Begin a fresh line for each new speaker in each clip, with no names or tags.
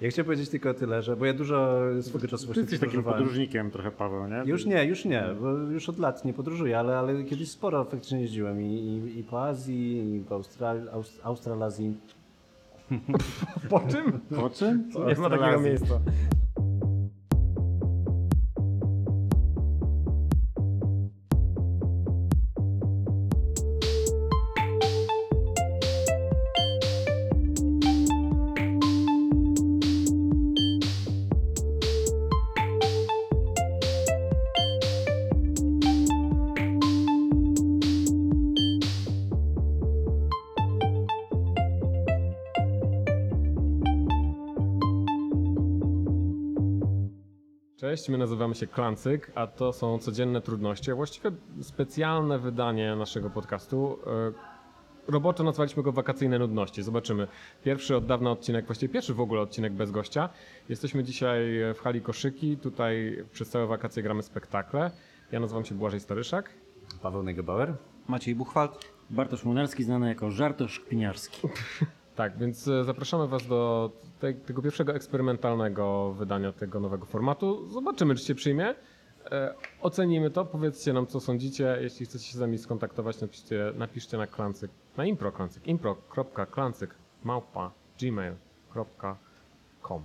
Ja chciałem powiedzieć tylko tyle, że bo ja dużo swojego czasu
Ty
właśnie
jesteś takim podróżnikiem trochę, Paweł, nie?
Już nie, już nie, bo już od lat nie podróżuję, ale, ale kiedyś sporo faktycznie jeździłem i, i, i po Azji, i po Austral, Aust, Australazji.
Po czym?
Po czym?
Nie ma takiego miejsca. Cześć, my nazywamy się Klancyk, a to są codzienne trudności, a właściwie specjalne wydanie naszego podcastu. E, Roboczo nazwaliśmy go Wakacyjne Nudności. Zobaczymy. Pierwszy od dawna odcinek, właściwie pierwszy w ogóle odcinek bez gościa. Jesteśmy dzisiaj w hali Koszyki, tutaj przez całe wakacje gramy spektakle. Ja nazywam się Błażej Staryszak.
Paweł Negebauer.
Maciej Buchwald.
Bartosz Munelski, znany jako żartosz kpiniarski.
Tak, więc e, zapraszamy Was do te, tego pierwszego eksperymentalnego wydania tego nowego formatu. Zobaczymy, czy się przyjmie. E, ocenimy to, powiedzcie nam, co sądzicie. Jeśli chcecie się z nami skontaktować, napiszcie, napiszcie na klancyk, na impro klancyk, impro.klancyk małpa gmail.com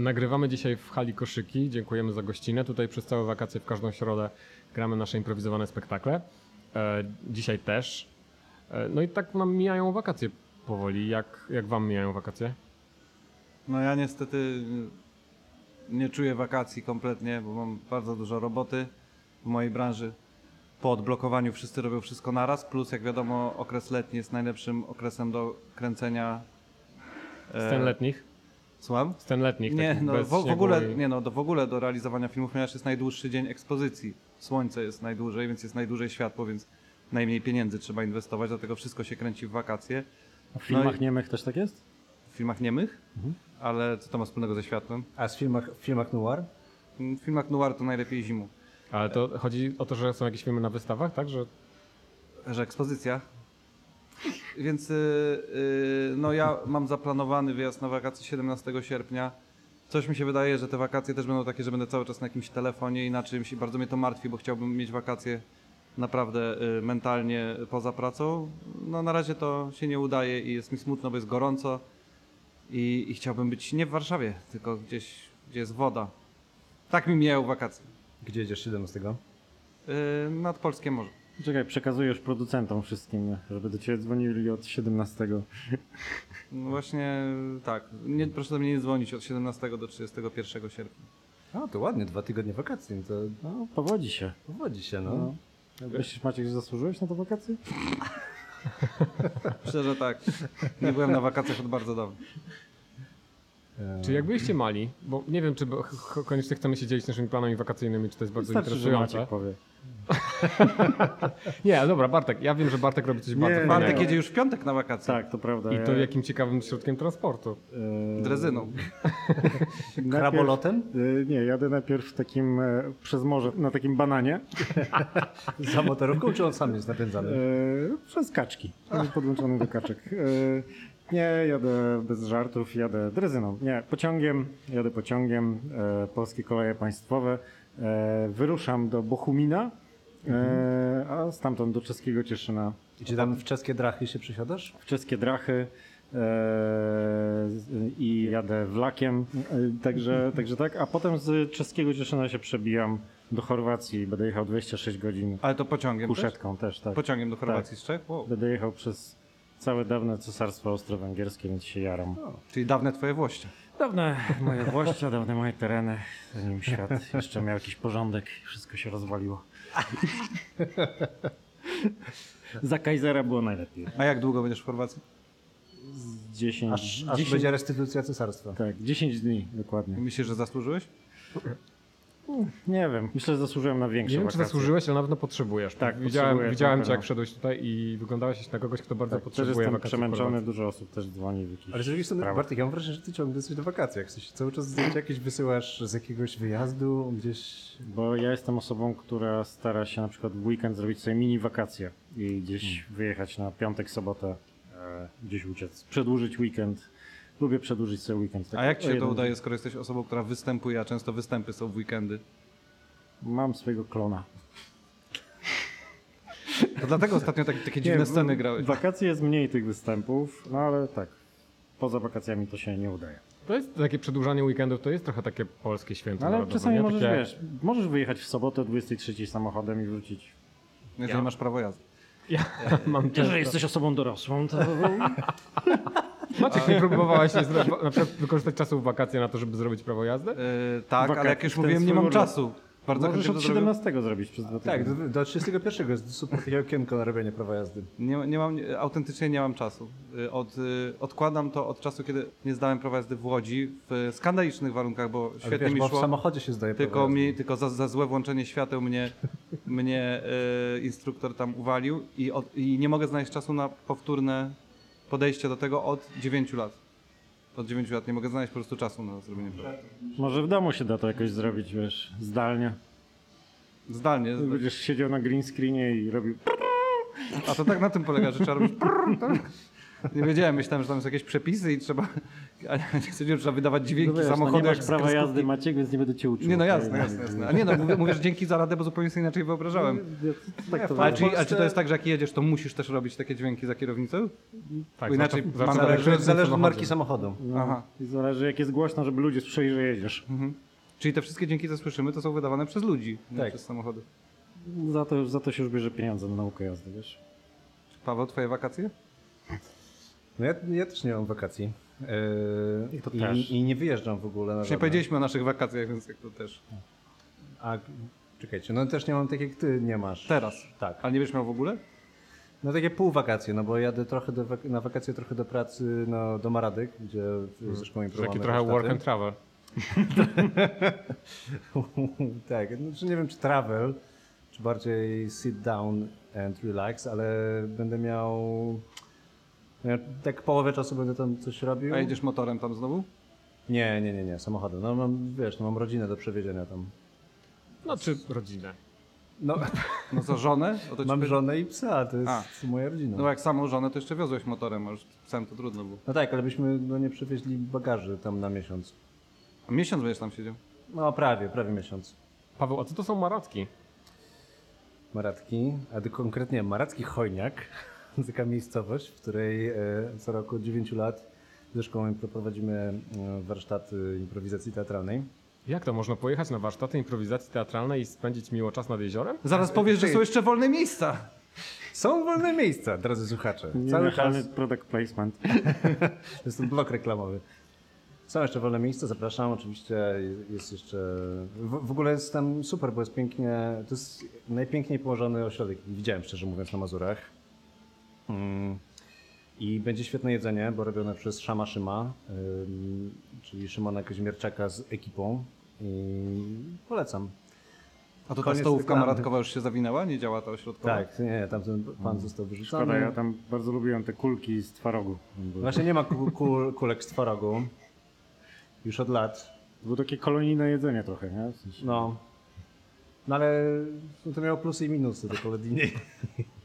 Nagrywamy dzisiaj w hali Koszyki. Dziękujemy za gościnę. Tutaj przez całe wakacje w każdą środę gramy nasze improwizowane spektakle. E, dzisiaj też. E, no i tak nam mijają wakacje powoli. Jak, jak wam mijają wakacje?
No ja niestety nie czuję wakacji kompletnie, bo mam bardzo dużo roboty w mojej branży. Po odblokowaniu wszyscy robią wszystko naraz, plus jak wiadomo okres letni jest najlepszym okresem do kręcenia. e,
Z ten letnich?
Słucham?
Z ten letnich.
Nie, no w, w ogóle,
i-
nie no, do, w ogóle do realizowania filmów, ponieważ jest najdłuższy dzień ekspozycji. Słońce jest najdłużej, więc jest najdłużej światło, więc najmniej pieniędzy trzeba inwestować, dlatego wszystko się kręci w wakacje.
A w filmach
No i-
niemych też tak jest?
W filmach niemych,
Mhm.
ale co to ma wspólnego ze światłem?
A w filmach, w filmach noir?
W filmach noir to najlepiej zimą.
Ale to chodzi o to, że są jakieś filmy na wystawach, tak? Że
Że ekspozycja. Więc y, y, no ja mam zaplanowany wyjazd na wakacje 17 sierpnia. Coś mi się wydaje, że te wakacje też będą takie, że będę cały czas na jakimś telefonie i na czymś i bardzo mnie to martwi, bo chciałbym mieć wakacje naprawdę y, mentalnie poza pracą. No na razie to się nie udaje i jest mi smutno, bo jest gorąco i, i chciałbym być nie w Warszawie, tylko gdzieś, gdzie jest woda. Tak mi mijają wakacje.
Gdzie jedziesz 17?
Y, nad Polskie Morze.
Czekaj, przekazujesz producentom wszystkim, żeby do ciebie dzwonili od 17.
No właśnie tak. Nie, proszę do mnie nie dzwonić od 17 do 31 sierpnia.
A, to ładnie, dwa tygodnie wakacji, to
No, powodzi się.
powodzi się, no.
No. Myślisz, Maciek, że zasłużyłeś na te wakacje?
Że tak. Nie byłem na wakacjach od bardzo dawna.
E,
Czy jak byliście mali, bo nie wiem, czy koniecznie chcemy się dzielić naszymi planami wakacyjnymi, czy to jest bardzo
Wystarczy, że
interesujące.
Maciek powie.
Nie, dobra, Bartek. Ja wiem, że Bartek robi coś
Nie,
bardzo fajnego.
Bartek jedzie już w piątek na wakacje.
Tak, to prawda.
I to jakim ciekawym środkiem transportu.
e,
Drezyną.
Krabolotem?
e, Nie, jadę najpierw takim e, przez morze, na takim bananie,
Za motorówką, czy on sam jest napędzany?
e, przez kaczki, podłączony do kaczek. Nie, jadę bez żartów, jadę drezyną. Nie, pociągiem, jadę pociągiem, e, polskie koleje państwowe. E, wyruszam do Bochumina, e, a stamtąd do czeskiego Cieszyna
I czy tam w czeskie drachy się przysiadasz?
w czeskie drachy e, i jadę vlakiem, e, także, także tak, a potem z czeskiego Cieszyna się przebijam do Chorwacji, będę jechał 26 godzin
Ale to pociągiem też?
kuszetką też, tak.
Pociągiem do Chorwacji z Czech? Wow.
Będę jechał przez całe dawne cesarstwo austro-węgierskie, więc się jaram.
Czyli dawne twoje włoście.
Dawne moje włościa, dawne moje tereny, zanim świat jeszcze miał jakiś porządek wszystko się rozwaliło. Za Kaisera było najlepiej.
A jak długo będziesz w Chorwacji?
10,
Aż, aż
10,
będzie restytucja cesarstwa.
tak, 10 dni dokładnie.
Myślisz, że zasłużyłeś?
Nie wiem, myślę, że zasłużyłem na większe
Nie wiem, czy
wakacje.
zasłużyłeś, ale na pewno potrzebujesz.
Tak,
widziałem, widziałem cię, jak wszedłeś tutaj i wyglądałeś na kogoś, kto bardzo
Tak, też
potrzebuje
jestem
wakacji w
przemęczony,
Chorwacji.
dużo osób też dzwoni w
Ale z drugiej strony,
sprawach.
Bartek, ja mam wrażenie, że ty ciągle jesteś na wakacjach. W sensie cały czas zdjęcia jakieś wysyłasz z jakiegoś wyjazdu gdzieś.
Bo ja jestem osobą, która stara się na przykład w weekend zrobić sobie mini wakacje i gdzieś wyjechać na piątek, sobotę, e, gdzieś uciec, przedłużyć weekend. Lubię przedłużyć sobie weekend. Tak
A jak ci się to udaje, skoro jesteś osobą, która występuje, a często występy są w weekendy?
Mam swojego klona.
To dlatego ostatnio takie, takie dziwne
Nie,
sceny.
W wakacje jest mniej tych występów, no ale tak, poza wakacjami to się nie udaje.
To jest takie przedłużanie weekendów, to jest trochę takie polskie święto
ale
narodowe,
czasami
nie?
możesz,
takie...
wiesz, możesz wyjechać w sobotę o 23 samochodem i wrócić.
Jeżeli
Ja-
masz prawo jazdy.
Ja mam często...
jesteś osobą dorosłą, to
Maciek, nie próbowałeś nie zro- na przykład wykorzystać czasu w wakacje na to, żeby zrobić prawo jazdy?
Yy, tak,
Waka-
ale jak już
ten
mówiłem, nie
swój
mam
urlop.
czasu. Bardzo
możesz
chętnie
od
to zrobię.
17 zrobić przez dwa
Tak,
tygodnie.
do, do 31 jest super takie okienko na robienie prawa jazdy.
Nie, nie mam, autentycznie nie mam czasu. Y, Od, y, odkładam to od czasu, kiedy nie zdałem prawa jazdy w Łodzi w skandalicznych warunkach, bo
Ale
świetnie
wiesz,
mi
bo w
szło.
samochodzie się zdaje prawo
Tylko,
jazdy.
mi, tylko za, za złe włączenie świateł mnie, mnie y, instruktor tam uwalił i, od, i nie mogę znaleźć czasu na powtórne podejście do tego od 9 lat. Od 9 lat nie mogę znaleźć po prostu czasu na zrobienie prawa.
Może w domu się da to jakoś zrobić, wiesz, zdalnie.
Zdalnie.
Będziesz siedział na green screenie i robił...
A to tak na tym polega, że trzeba robić. Nie wiedziałem, myślałem, że tam są jakieś przepisy i trzeba. A nie trzeba wydawać dźwięki
No wiesz, no
samochodu.
nie masz prawa
kreskówki.
jazdy Maciek, więc nie będę cię uczył.
Nie, no jasne, jasne, jasne. A nie no, mówię, mówię, że dzięki za radę, bo zupełnie sobie inaczej wyobrażałem.
Tak to
Ale
w
czy,
Polsce-
czy to jest tak, że jak jedziesz, to musisz też robić takie dźwięki za kierownicą?
Tak,
Bo inaczej
w
Zależy, zależy od marki samochodu.
No,
Aha.
I zależy jak jest głośno, żeby ludzie słyszeli, że jedziesz.
Mhm. Czyli te wszystkie dźwięki, co słyszymy, to są wydawane przez ludzi, nie
Tak.
przez samochody.
Za to, za to się już bierze pieniądze na naukę jazdy, wiesz.
Paweł, twoje wakacje?
No ja, ja też nie mam wakacji. Yy,
I to
i,
też.
I nie wyjeżdżam w ogóle na
Już nie
żadne.
powiedzieliśmy o naszych wakacjach, więc jak to też.
A, czekajcie, no też nie mam tak jak ty nie masz.
Teraz.
Tak.
Ale nie będziesz miał w ogóle?
No takie pół wakacje, no bo jadę trochę do, na wakacje trochę do pracy no, do Maradek, gdzie ze szkołą
Taki
improwamy
trochę work and
warsztaty.
travel.
tak, znaczy nie wiem czy travel, czy bardziej sit down and relax, ale będę miał... ja Tak połowę czasu będę tam coś robił.
A jedziesz motorem tam znowu?
Nie, nie, nie, nie, samochodem. No mam, wiesz, no mam rodzinę do przewiezienia tam.
No czy rodzinę.
No,
No co, żonę?
Mam żonę i psa, to jest
A.
moja rodzina.
No bo jak samą żonę, to jeszcze wiozłeś motorem, a już psem to trudno było.
No tak, ale byśmy no, nie przewieźli bagaży tam na miesiąc.
A miesiąc będziesz tam siedział?
No prawie, prawie miesiąc.
Paweł, a co to są maracki?
Maratki, a konkretnie Maracki Chojniak, taka miejscowość, w której e, co roku od 9 lat ze szkołą prowadzimy e, warsztaty improwizacji teatralnej.
Jak to można pojechać na warsztaty improwizacji teatralnej i spędzić miło czas nad jeziorem?
Zaraz powiesz, że są jeszcze wolne miejsca.
Są wolne miejsca, drodzy słuchacze. Cały czas
product placement.
to jest ten blok reklamowy. Są jeszcze wolne miejsca, zapraszam. Oczywiście jest jeszcze. W, w ogóle jest tam super, bo jest pięknie. To jest najpiękniej położony ośrodek, widziałem szczerze mówiąc na Mazurach. Mm. I będzie świetne jedzenie, bo robione przez Szama Szyma, ym, czyli Szymona Kazimierczaka z ekipą. I polecam.
A to ta
Koniec
stołówka
reklamy.
maratkowa już się zawinęła? Nie działa ta ośrodkowa?
Tak, nie, tam ten pan został wyrzucony.
Szkoda, ja tam bardzo lubiłem te kulki z twarogu.
Właśnie nie ma kul, kul, kulek z twarogu. Już od lat.
było takie kolonijne jedzenie trochę, nie? W sensie,
No. No ale no to miało plusy i minusy, to kolejnie.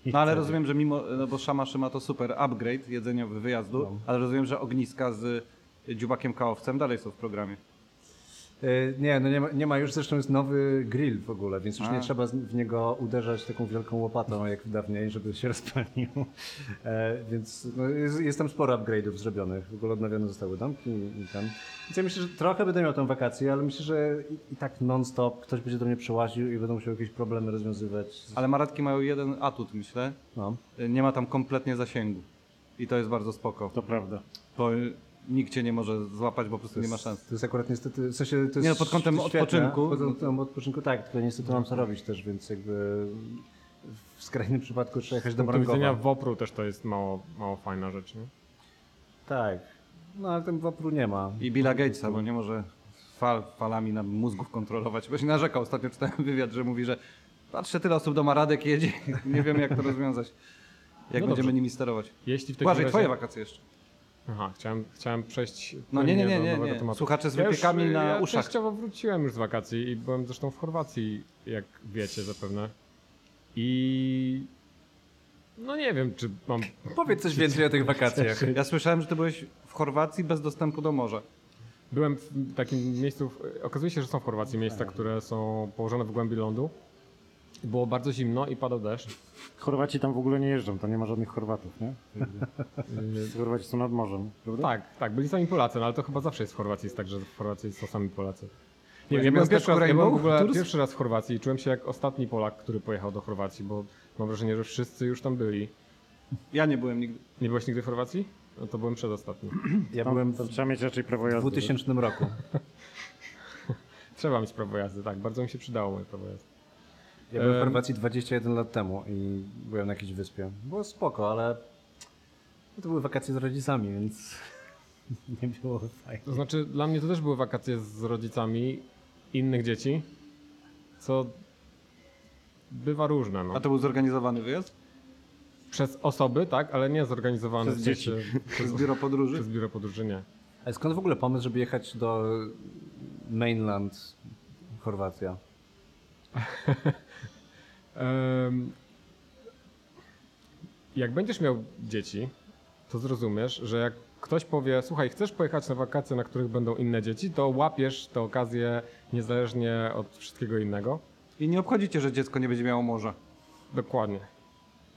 No ale rozumiem, że mimo, no bo Szama Szyma to super upgrade jedzeniowy wyjazdu,
No.
ale rozumiem, że ogniska z dziubakiem kałowcem dalej są w programie.
E, Nie, no nie ma, nie ma już, zresztą jest nowy grill w ogóle, więc już
A.
nie trzeba w niego uderzać taką wielką łopatą jak dawniej, żeby się rozpalił. E, więc no, jest, jest tam sporo upgrade'ów zrobionych. W ogóle odnowione zostały domki i, i tam. Więc ja myślę, że trochę będę miał tą wakację, ale myślę, że i, i tak non-stop ktoś będzie do mnie przyłaził i będą musiał jakieś problemy rozwiązywać.
Ale maratki mają jeden atut, myślę.
No.
Nie ma tam kompletnie zasięgu. I to jest bardzo spoko,
To prawda.
bo nikt cię nie może złapać, bo po prostu nie ma szans.
To jest akurat niestety, w sensie to jest
Nie no, pod kątem
jest świetne.
odpoczynku.
Pod kątem odpoczynku tak, tylko niestety mam co robić też, więc jakby w skrajnym przypadku trzeba jechać
Z
do
punktu widzenia
Brankowa.
WOPR-u też to jest mało, mało fajna rzecz, nie?
Tak. No ale ten wopru nie ma.
I Billa Gatesa, bo nie może fal, falami nam mózgów kontrolować. Bo się narzekał, ostatnio czytałem wywiad, że mówi, że patrzę, tyle osób do Maradek jedzie, nie wiemy jak to rozwiązać. Jak
No
będziemy
dobrze.
nimi sterować.
Jeśli w takim
Błażej,
razie...
twoje wakacje jeszcze.
Aha, chciałem, chciałem przejść
No nie, nie, nie, nie, nie.
tematu.
Słuchacze z
Ja już,
wypiekami na
ja
uszach.
częściowo wróciłem już z wakacji i byłem zresztą w Chorwacji, jak wiecie zapewne. I no nie wiem, czy mam
Powiedz coś więcej o tych wakacjach.
Ja słyszałem, że ty byłeś w Chorwacji bez dostępu do morza.
Byłem w takim miejscu, okazuje się, że są w Chorwacji miejsca, które są położone w głębi lądu. Było bardzo zimno i padał deszcz.
Chorwaci tam w ogóle nie jeżdżą, tam nie ma żadnych Chorwatów, nie? Chorwaci są nad morzem, prawda?
Tak, tak, byli sami Polacy, no ale to chyba zawsze jest w Chorwacji, jest tak, że w Chorwacji są sami Polacy. Nie, ja
w
byłem, pierwszy raz, ja byłem w ogóle pierwszy raz w Chorwacji i czułem się jak ostatni Polak, który pojechał do Chorwacji, bo mam wrażenie, że wszyscy już tam byli.
Ja nie byłem nigdy.
Nie byłeś nigdy w Chorwacji? No to byłem przedostatni.
Ja
Tam
byłem
to trzeba mieć raczej prawo
w
jazdy.
2000 roku.
Trzeba mieć prawo jazdy, tak, bardzo mi się przydało moje prawo jazdy.
Ja byłem w. Chorwacji 21 lat temu i byłem na jakiejś wyspie. Było spoko, ale to były wakacje z rodzicami, więc nie było fajnie.
To znaczy, dla mnie to też były wakacje z rodzicami innych dzieci, co bywa różne. No.
A to był zorganizowany wyjazd?
Przez osoby, tak, ale nie zorganizowane
Przez
sensie-
Przez biuro podróży?
Przez biuro podróży, nie.
Ale skąd w ogóle pomysł, żeby jechać do mainland Chorwacja?
Jak będziesz miał dzieci, to zrozumiesz, że jak ktoś powie, słuchaj, chcesz pojechać na wakacje, na których będą inne dzieci, to łapiesz tę okazję niezależnie od wszystkiego innego.
I nie obchodzicie, że dziecko nie będzie miało morza.
Dokładnie.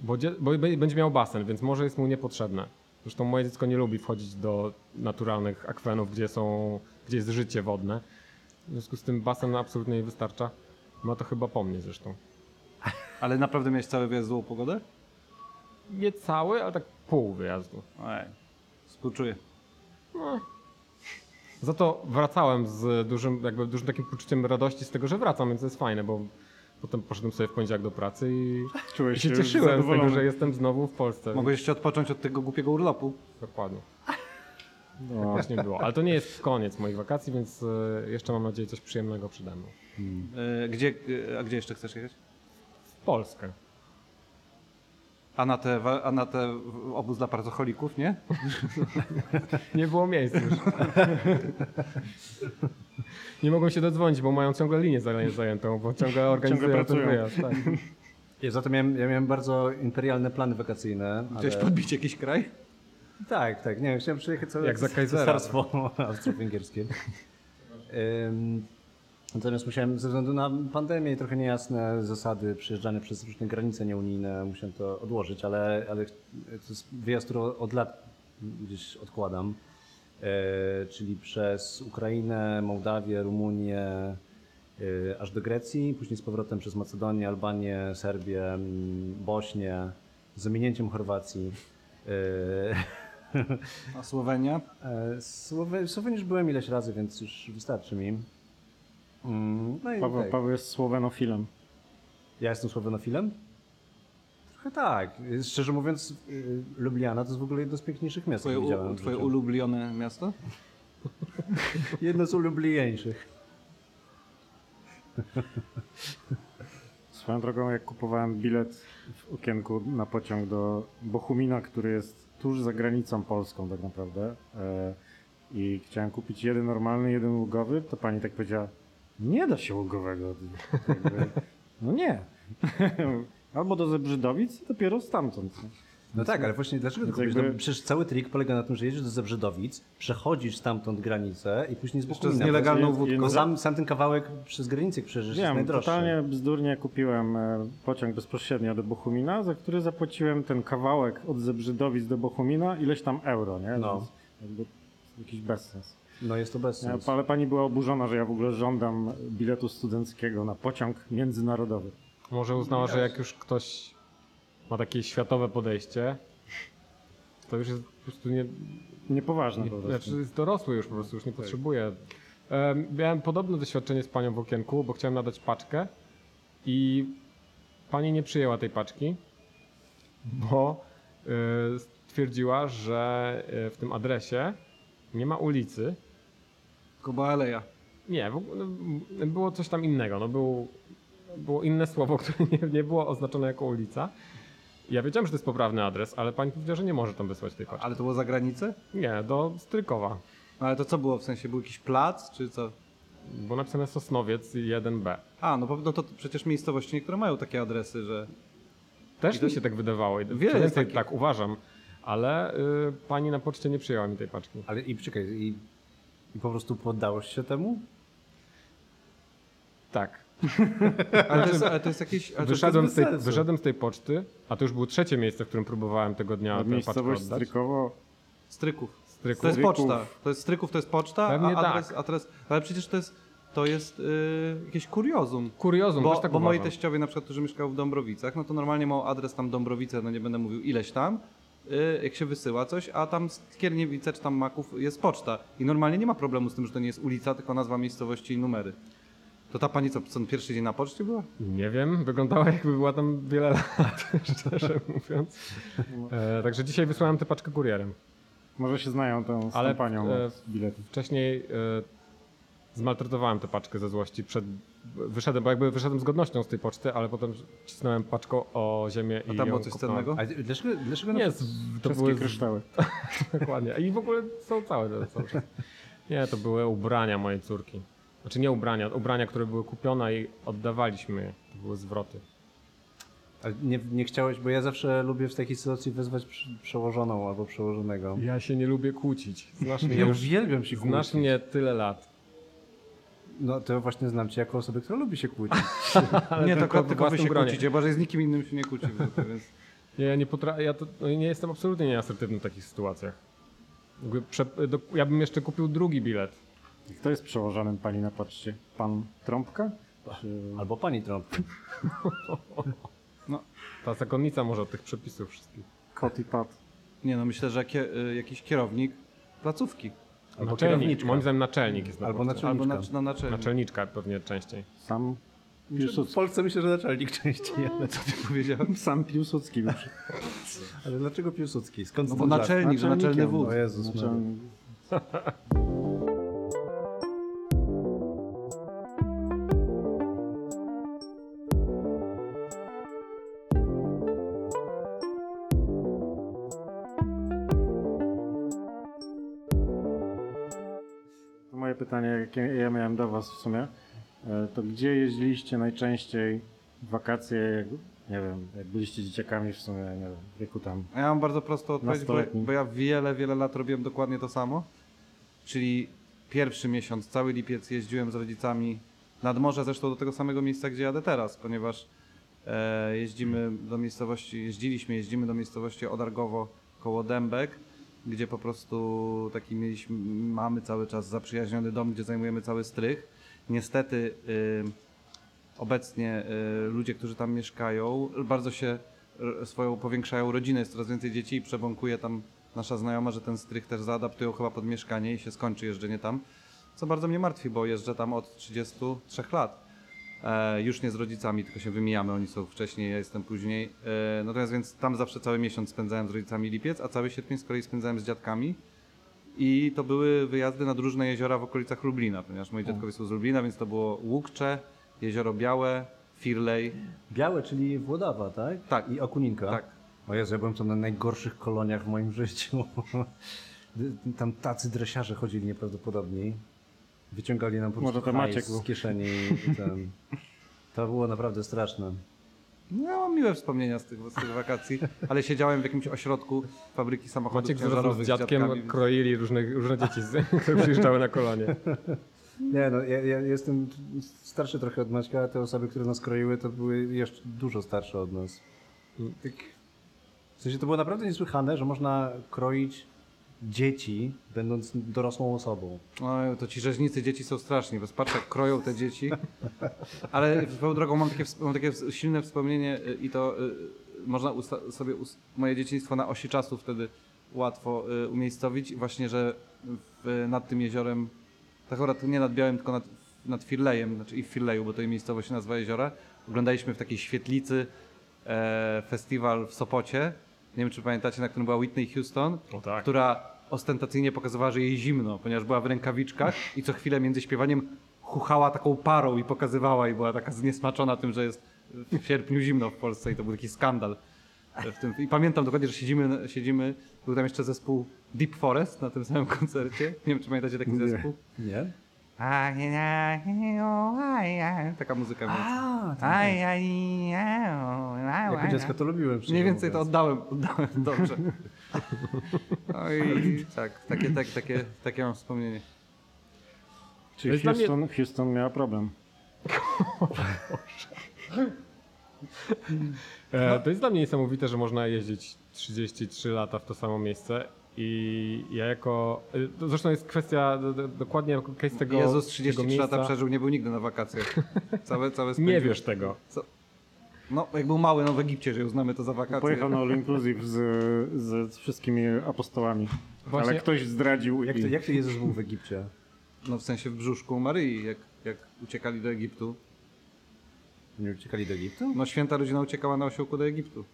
Bo, bo będzie miał basen, więc morze jest mu niepotrzebne. Zresztą moje dziecko nie lubi wchodzić do naturalnych akwenów, gdzie, są, gdzie jest życie wodne. W związku z tym basen absolutnie nie wystarcza. Ma to chyba po mnie zresztą.
Ale naprawdę miałeś cały wyjazd złą pogodę?
Nie cały, ale tak pół wyjazdu.
Ej, współczuję.
Za to wracałem z dużym, jakby dużym takim poczuciem radości z tego, że wracam, więc to jest fajne, bo potem poszedłem sobie w poniedziałek do pracy i, i
Czułeś
się cieszyłem z tego,
zadowolony.
że jestem znowu w Polsce.
Mogłeś jeszcze odpocząć od tego głupiego urlopu.
Dokładnie.
No.
Właśnie było. Ale to nie jest koniec moich wakacji, więc e, jeszcze mam nadzieję coś przyjemnego przede mną.
E, Gdzie, e, a gdzie jeszcze chcesz jechać?
W Polskę.
A na te, a na te obóz dla pracocholików, nie?
Nie było miejsc już. Nie mogą się dodzwonić, bo mają ciągle linię zaj- zajętą, bo ciągle organizują ten
pracują.
wyjazd. Tak.
Ja za to miałem, ja miałem bardzo imperialne plany wakacyjne.
Chciałeś
ale...
podbić jakiś kraj?
Tak, tak. Nie wiem, chciałem przyjechać całe
Jak za Kaisera.
cesarstwo austro-węgierskie. Natomiast musiałem ze względu na pandemię i trochę niejasne zasady przyjeżdżania przez różne granice nieunijne, musiałem to odłożyć, ale, ale to jest wyjazd, który od lat gdzieś odkładam. E, czyli przez Ukrainę, Mołdawię, Rumunię, e, aż do Grecji, później z powrotem przez Macedonię, Albanię, Serbię, m, Bośnię, z ominięciem Chorwacji. E,
A Słowenia?
E, Słowe- W Słowenii już byłem ileś razy, więc już wystarczy mi. Mm, No i
Paweł,
tak.
Paweł jest słowenofilem.
Ja jestem słowenofilem? Trochę tak. Szczerze mówiąc, y, Lubliana to jest w ogóle jedno z piękniejszych miast,
Twoje, u, twoje ulubione miasto?
Jedno z ulubieńszych.
Swoją drogą, jak kupowałem bilet w okienku na pociąg do Bochumina, który jest tuż za granicą polską tak naprawdę e, i chciałem kupić jeden normalny, jeden ulgowy, to pani tak powiedziała, nie da się ulgowego. Jakby, no nie. Albo do Zebrzydowic i dopiero stamtąd. nie?
No tak, ale właśnie dlaczego kupić?
jakby-
No, przecież cały trik polega na tym, że jedziesz do Zebrzydowic, przechodzisz stamtąd granicę i później z Bochumina.
z nielegalną
jest-
wódką.
Bo sam, sam ten kawałek przez granicę przeżyć jest
Wiem,
najdroższy.
totalnie bzdurnie kupiłem e, pociąg bezpośrednio do Bochumina, za który zapłaciłem ten kawałek od Zebrzydowic do Bochumina ileś tam euro, nie?
No.
Więc Jakby jakiś bezsens.
No jest to bez sensu.
ale pani była oburzona, że ja w ogóle żądam biletu studenckiego na pociąg międzynarodowy.
Może uznała, że jak już ktoś ma takie światowe podejście, to już jest po prostu nie,
Niepoważne
nie
po prostu.
znaczy jest dorosły już po prostu, już nie potrzebuje. Em, Miałem podobne doświadczenie z panią w okienku, bo chciałem nadać paczkę i pani nie przyjęła tej paczki, bo y, stwierdziła, że y, w tym adresie nie ma ulicy,
Kuba Aleja.
Nie, w ogóle no, było coś tam innego. No, był, było inne słowo, które nie, nie było oznaczone jako ulica. Ja wiedziałem, że to jest poprawny adres, ale pani powiedziała, że nie może tam wysłać tej paczki.
Ale to było za granicę?
Nie, do Strykowa.
Ale to co było? W sensie był jakiś plac, czy co?
Było napisane Sosnowiec 1B.
A, no, bo, no to przecież miejscowości niektóre mają takie adresy, że...
Też
I to-
mi się tak wydawało.
Wiele jest
więcej
takich.
tak uważam, ale y, pani na poczcie nie przyjęła mi tej paczki.
Ale i czekaj, i, i po prostu poddałeś się temu?
Tak.
Ale to jest, ale to jest jakieś... Ale to
Wyszedłem
jest
z, tej, wyszedłem z tej poczty, a to już było trzecie miejsce, w którym próbowałem tego dnia tę paczkę oddać.
Strykowo.
Stryków.
Stryków.
To jest poczta. To jest stryków, to jest poczta,
Pewnie
a adres,
tak.
adres... Ale przecież to jest, to jest yy, jakieś kuriozum.
Kuriozum,
Bo,
też tak
bo moi teściowie na przykład, którzy mieszkają w Dąbrowicach, no to normalnie mają adres tam Dąbrowice, no nie będę mówił ileś tam, jak się wysyła coś, a tam Skierniewice czy tam Maków jest poczta. I normalnie nie ma problemu z tym, że to nie jest ulica, tylko nazwa miejscowości i numery. To ta pani co, co pierwszy dzień na poczcie była?
Nie wiem, wyglądała jakby była tam wiele lat, szczerze mówiąc. E, także dzisiaj wysłałem tę paczkę kurierem.
Może się znają tą z
Ale,
kampanią
e,
od biletów.
Wcześniej e, zmaltretowałem tę paczkę ze złości przed... Wyszedłem, bo jakby wyszedłem z godnością z tej poczty, ale potem cisnąłem paczką o ziemię
A
i
tam było
ją
coś
kopnąłem.
cennego?
A dlaczego, dlaczego na
Nie, z- to były...
kryształy.
Dokładnie. I w ogóle są całe te. Nie, to były ubrania mojej córki. Znaczy nie ubrania, ubrania, które były kupione i oddawaliśmy je. To były zwroty.
Ale nie, nie chciałeś, bo ja zawsze lubię w takiej sytuacji wezwać przy- przełożoną albo przełożonego.
Ja się nie lubię kłócić. Znasz mnie
Ja
już,
uwielbiam się
znasz
kłócić.
mnie tyle lat.
No to właśnie znam cię jako osobę, która lubi się kłócić.
Nie,
tylko
tylko, tylko wy się
gronie.
kłócicie, bo że z nikim innym się nie kłóci. Więc...
Nie, ja nie potrafię, ja to, no, nie jestem absolutnie nieasertywny w takich sytuacjach. Prze, do, ja bym jeszcze kupił drugi bilet.
Kto jest przełożonym pani na poczcie? Pan Trąbka? Czy...
Albo pani Trump.
Ta zakonnica może od tych przepisów wszystkich.
Kot i Pat.
Nie no, myślę, że kie, y, jakiś kierownik placówki.
Albo
naczelnik, moim zdaniem naczelnik jest na
Albo naczelnik.
Albo na,
Naczelniczka.
na naczelnik.
Naczelniczka pewnie częściej.
Sam
W
Piłsudski.
Polsce myślę, że naczelnik częściej. Ale,
Co ty powiedziałem?
Sam Piłsudski
ale dlaczego Piłsudski? Skąd
No bo naczelnik, że naczelny wódz.
O Jezus.
Naczelnik. pytanie, jakie ja miałem do Was w sumie, e, to gdzie jeździliście najczęściej w wakacje, jak, nie wiem, jak byliście dzieciakami w sumie, nie wiem, w wieku tam
ja mam bardzo prostą odpowiedź, bo, bo ja wiele, wiele lat robiłem dokładnie to samo. Czyli pierwszy miesiąc, cały lipiec jeździłem z rodzicami nad morze, zresztą do tego samego miejsca, gdzie jadę teraz, ponieważ e, jeździmy do miejscowości, jeździliśmy, jeździmy do miejscowości Odargowo koło Dębek, gdzie po prostu taki mieliśmy, mamy cały czas zaprzyjaźniony dom, gdzie zajmujemy cały strych. Niestety y, obecnie y, ludzie, którzy tam mieszkają, bardzo się r- swoją powiększają rodzinę, jest coraz więcej dzieci i przebąkuje tam nasza znajoma, że ten strych też zaadaptują chyba pod mieszkanie i się skończy jeżdżenie tam. Co bardzo mnie martwi, bo jeżdżę tam od 33 lat. E, już nie z rodzicami, tylko się wymijamy, oni są wcześniej, ja jestem później. E, natomiast więc tam zawsze cały miesiąc spędzałem z rodzicami lipiec, a cały sierpień z kolei spędzałem z dziadkami. I to były wyjazdy nad różne jeziora w okolicach Lublina, ponieważ moi dziadkowie są z Lublina, więc to było Łukcze, Jezioro Białe, Firlej.
Białe, czyli Włodawa, tak?
Tak.
I Okuninka.
Tak.
O Jezu, ja byłem tam na najgorszych koloniach w moim życiu. Tam tacy dresiarze chodzili nieprawdopodobni. Wyciągali nam po
Może
prostu
to
hajs
Maciek był.
z kieszeni. i Ten. To było naprawdę straszne.
No, ja mam miłe wspomnienia z tych, z tych wakacji, ale siedziałem w jakimś ośrodku fabryki samochodów
Maciek wzrosł
ciężarowych
z dziadkiem,
dziadkami.
kroili różne, różne dzieci, z- które przyjeżdżały na kolonie.
Nie no, ja, ja jestem starszy trochę od Maćka, a te osoby, które nas kroiły, to były jeszcze dużo starsze od nas. Tak, w sensie to było naprawdę niesłychane, że można kroić dzieci, będąc dorosłą osobą.
Oj, to ci rzeźnicy dzieci są straszni, bo patrz jak kroją te dzieci. Ale swoją drogą mam takie, mam takie silne wspomnienie y, i to y, można usta- sobie moje dzieciństwo na osi czasu wtedy łatwo y, umiejscowić. Właśnie, że w, nad tym jeziorem, tak akurat nie nad Białym, tylko nad, nad Firlejem, znaczy i w Firleju, bo to jej miejscowość się nazywa jeziora. Oglądaliśmy w takiej świetlicy e, festiwal w Sopocie. Nie wiem, czy pamiętacie, na którym była Whitney Houston
O tak.
która ostentacyjnie pokazywała, że jej zimno, ponieważ była w rękawiczkach i co chwilę między śpiewaniem chuchała taką parą i pokazywała i była taka zniesmaczona tym, że jest w sierpniu zimno w Polsce i to był taki skandal. W tym. I pamiętam dokładnie, że siedzimy, siedzimy, był tam jeszcze zespół Deep Forest na tym samym koncercie. Nie wiem, czy pamiętacie taki
Nie.
zespół.
Nie?
Taka muzyka.
A,
Aj, aj, aj,
jako dziecko to lubiłem.
Mniej więcej to oddałem, oddałem dobrze. Oj, tak, takie, tak, takie, takie mam wspomnienie.
Czyli
jest dla mnie-
Houston, Houston miała problem.
E, to jest dla mnie niesamowite, że można jeździć 33 lata w to samo miejsce i ja jako... e, to Zresztą jest kwestia do, do, dokładnie case tego
Jezus
tego
33
miejsca.
lata przeżył, nie był nigdy na wakacjach. Całe, całe
Nie wiesz tego.
No, jak był mały, no w Egipcie, że uznamy to za wakacje.
Pojechał na All Inclusive z, z, z wszystkimi apostołami.
Właśnie-
Ale ktoś zdradził
Jak
i...
to, jak to Jezus był w Egipcie?
No w sensie w brzuszku Maryi, jak, jak uciekali do Egiptu.
Nie uciekali do Egiptu?
No święta rodzina uciekała na osiołku do Egiptu.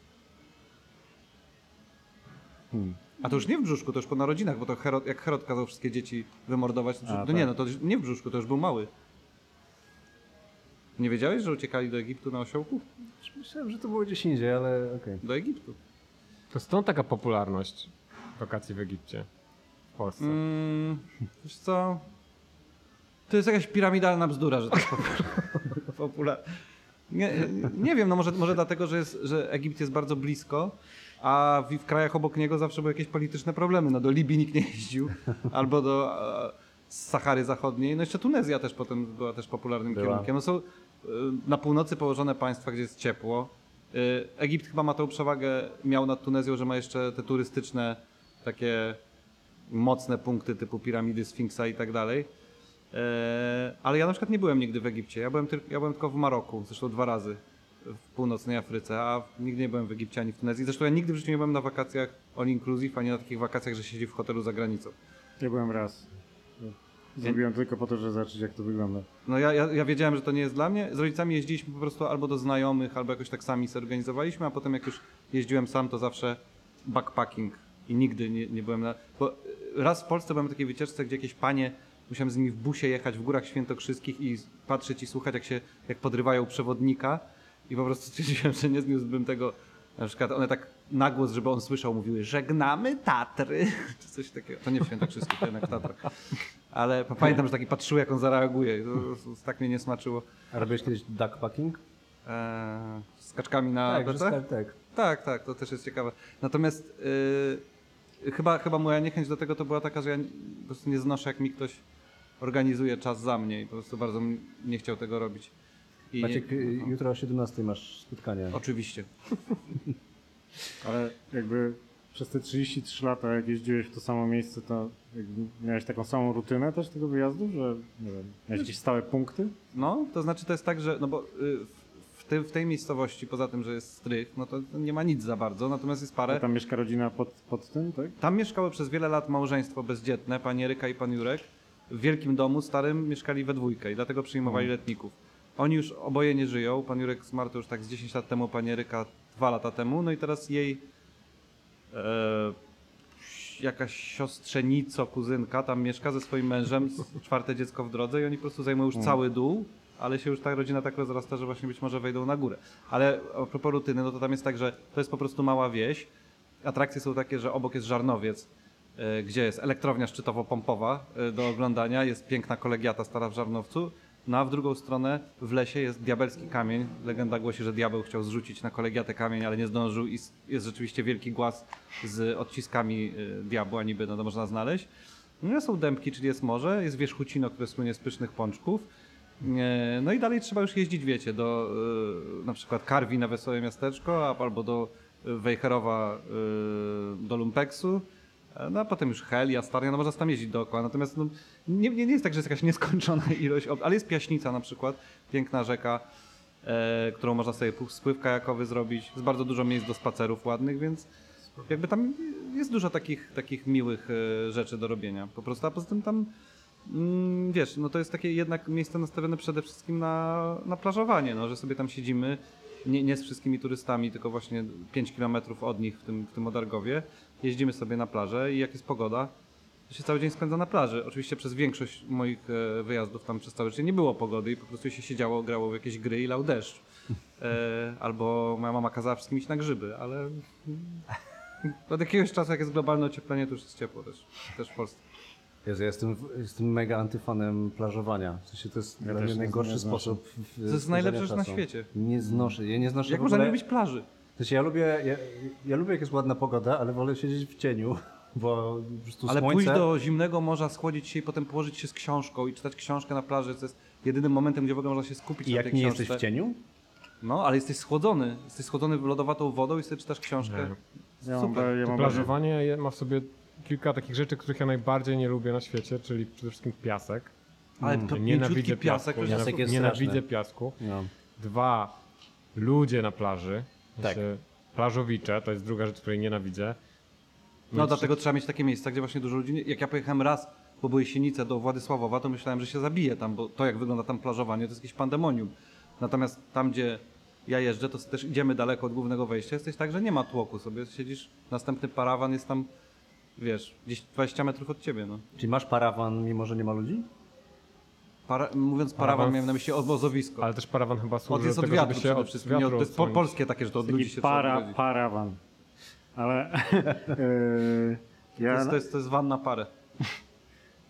Hmm.
A to już nie w brzuszku, to już po narodzinach, bo to Herod, jak Herod kazał wszystkie dzieci wymordować, to,
A,
to
tak.
nie, no to nie w brzuszku, to już był mały. Nie wiedziałeś, że uciekali do Egiptu na osiołku?
Myślałem, że to było gdzieś indziej, ale okej.
Do Egiptu.
To stąd taka popularność wakacji w Egipcie. W Polsce.
Mm, wiesz co? To jest jakaś piramidalna bzdura, że to jest popularne. Nie, nie wiem, no może, może dlatego, że, jest, że Egipt jest bardzo blisko, a w, w krajach obok niego zawsze były jakieś polityczne problemy. No do Libii nikt nie jeździł, albo do e, Sahary Zachodniej. No jeszcze Tunezja też potem była też popularnym
Była.
kierunkiem. No są e, na północy położone państwa, gdzie jest ciepło. E, Egipt chyba ma tą przewagę, miał nad Tunezją, że ma jeszcze te turystyczne takie mocne punkty typu piramidy Sfinksa i tak dalej. Ale ja na przykład nie byłem nigdy w Egipcie. Ja byłem, tyl- ja byłem tylko w Maroku, zresztą dwa razy w północnej Afryce, a nigdy nie byłem w Egipcie ani w Tunezji. Zresztą ja nigdy w życiu nie byłem na wakacjach all inclusive, ani na takich wakacjach, że siedzi w hotelu za granicą.
Ja byłem raz. Zrobiłem tylko po to, żeby zobaczyć jak to wygląda.
No ja, ja, ja wiedziałem, że to nie jest dla mnie. Z rodzicami jeździliśmy po prostu albo do znajomych, albo jakoś tak sami sobie organizowaliśmy, a potem jak już jeździłem sam, to zawsze backpacking i nigdy nie, nie byłem na... Bo y, raz w Polsce byłem na takiej wycieczce, gdzie jakieś panie, musiałem z nimi w busie jechać w Górach Świętokrzyskich i patrzeć i słuchać, jak się, jak podrywają przewodnika i po prostu stwierdziłem, że nie zniósłbym tego, na przykład one tak na głos, żeby on słyszał, mówiły żegnamy Tatry, czy coś takiego. To nie w Świętokrzyskich, to jednak w Tatrach. Ale pamiętam, że taki patrzył, jak on zareaguje. To, to, to tak mnie nie smaczyło.
A robiłeś kiedyś duckpacking?
Eee, z kaczkami na
tak,
plecach?
tak.
Tak, tak, to też jest ciekawe. Natomiast yy, chyba, chyba moja niechęć do tego to była taka, że ja po prostu nie znoszę, jak mi ktoś organizuje czas za mnie i po prostu bardzo nie chciał tego robić. I
Maciek, y, jutro o 17 masz spotkanie.
Oczywiście.
Ale jakby przez te 33 lata, jak jeździłeś w to samo miejsce, to jakby miałeś taką samą rutynę też tego wyjazdu, że nie wiem, miałeś jakieś stałe punkty?
No, to znaczy to jest tak, że no bo y, w, tej, w tej miejscowości, poza tym, że jest strych, no to nie ma nic za bardzo, natomiast jest parę.
Tam mieszka rodzina pod, pod tym, tak?
Tam mieszkało przez wiele lat małżeństwo bezdzietne, pani Eryka i pan Jurek. W wielkim domu starym mieszkali we dwójkę i dlatego przyjmowali letników. Oni już oboje nie żyją. Pan Jurek zmarł to już tak z 10 lat temu, pani Eryka dwa lata temu. No i teraz jej e, jakaś siostrzenico, kuzynka tam mieszka ze swoim mężem, czwarte dziecko w drodze i oni po prostu zajmują już cały dół, ale się już ta rodzina tak rozrasta, że właśnie być może wejdą na górę. Ale a propos rutyny, no to tam jest tak, że to jest po prostu mała wieś. Atrakcje są takie, że obok jest Żarnowiec, e, gdzie jest elektrownia szczytowo-pompowa e, do oglądania, jest piękna kolegiata stara w Żarnowcu, no a w drugą stronę w lesie jest diabelski kamień. Legenda głosi, że diabeł chciał zrzucić na kolegiatę kamień, ale nie zdążył i jest rzeczywiście wielki głaz z odciskami e, diabła, niby no to można znaleźć. No są dębki, czyli jest morze, jest wierzchucino, które słynie z pysznych pączków. No i dalej trzeba już jeździć, wiecie, do e, na przykład Karwi na Wesołe Miasteczko, albo do e, Wejherowa do Lumpeksu. No a potem już Helia, Starnia, no można tam jeździć dookoła. Natomiast no, nie, nie, nie jest tak, że jest jakaś nieskończona ilość, ale jest Piaśnica na przykład, piękna rzeka, e, którą można sobie spływ kajakowy zrobić. Jest bardzo dużo miejsc do spacerów ładnych, więc jakby tam jest dużo takich, takich miłych e, rzeczy do robienia. Po prostu, a poza tym tam Mm, wiesz, no to jest takie jednak miejsce nastawione przede wszystkim na, na plażowanie, no, że sobie tam siedzimy, nie, nie z wszystkimi turystami, tylko właśnie 5 kilometrów od nich w tym, w tym Odargowie. Jeździmy sobie na plażę i jak jest pogoda, to się cały dzień spędza na plaży. Oczywiście przez większość moich e, wyjazdów tam przez cały dzień nie było pogody i po prostu się siedziało, grało w jakieś gry i lał deszcz. E, albo moja mama kazała wszystkim iść na grzyby, ale od jakiegoś czasu, jak jest globalne ocieplenie, to już jest ciepło też, też w Polsce.
Jezu, ja jestem, jestem mega antyfanem plażowania. W sensie to jest
Ja
dla mnie
nie-
najgorszy sposób.
To jest rzecz na świecie.
Nie znoszę, ja nie znoszę
Jak
w
można nie lubić plaży?
Sensie ja lubię, ja, ja lubię jak jest ładna pogoda, ale wolę siedzieć w cieniu, bo po prostu
Ale
słońce...
pójść do zimnego morza, schłodzić się i potem położyć się z książką i czytać książkę na plaży, to jest jedynym momentem, gdzie w ogóle można się skupić
I
na
jak
tej
nie
książce.
jesteś w cieniu?
No, ale jesteś schłodzony. Jesteś schłodzony lodowatą wodą i sobie czytasz książkę.
Ja mam,
Super.
ja mam
plażowanie je- ma w sobie kilka takich rzeczy, których ja najbardziej nie lubię na świecie, czyli przede wszystkim piasek.
Ale
Mm.
to
Nienawidzę
piasek.
piasku.
to jest-
Piasek jest
Nienawidzę
straszny.
piasku.
No.
Dwa, ludzie na plaży.
Tak.
Plażowicze, to jest druga rzecz, której nienawidzę.
No dlatego trzeba mieć takie miejsca, gdzie właśnie dużo ludzi... Jak ja pojechałem raz, bo były Sienice do Władysławowa, to myślałem, że się zabije tam, bo to jak wygląda tam plażowanie, to jest jakieś pandemonium. Natomiast tam, gdzie ja jeżdżę, to też idziemy daleko od głównego wejścia. Jesteś tak, że nie ma tłoku sobie. Siedzisz, następny parawan jest tam, wiesz, gdzieś 20 metrów od ciebie, no.
Czyli masz parawan, mimo że nie ma ludzi?
Para, mówiąc parawan,
Parawan-
miałem na myśli obozowisko.
Ale też parawan chyba
Od
służy
jest
do
od
tego,
wiatru
żeby się od
wszystkim.
Wiatru
od- to jest po, polskie takie, że to od ludzi się
para, parawan. Ale
To
ja,
jest, to, jest, to jest van na parę.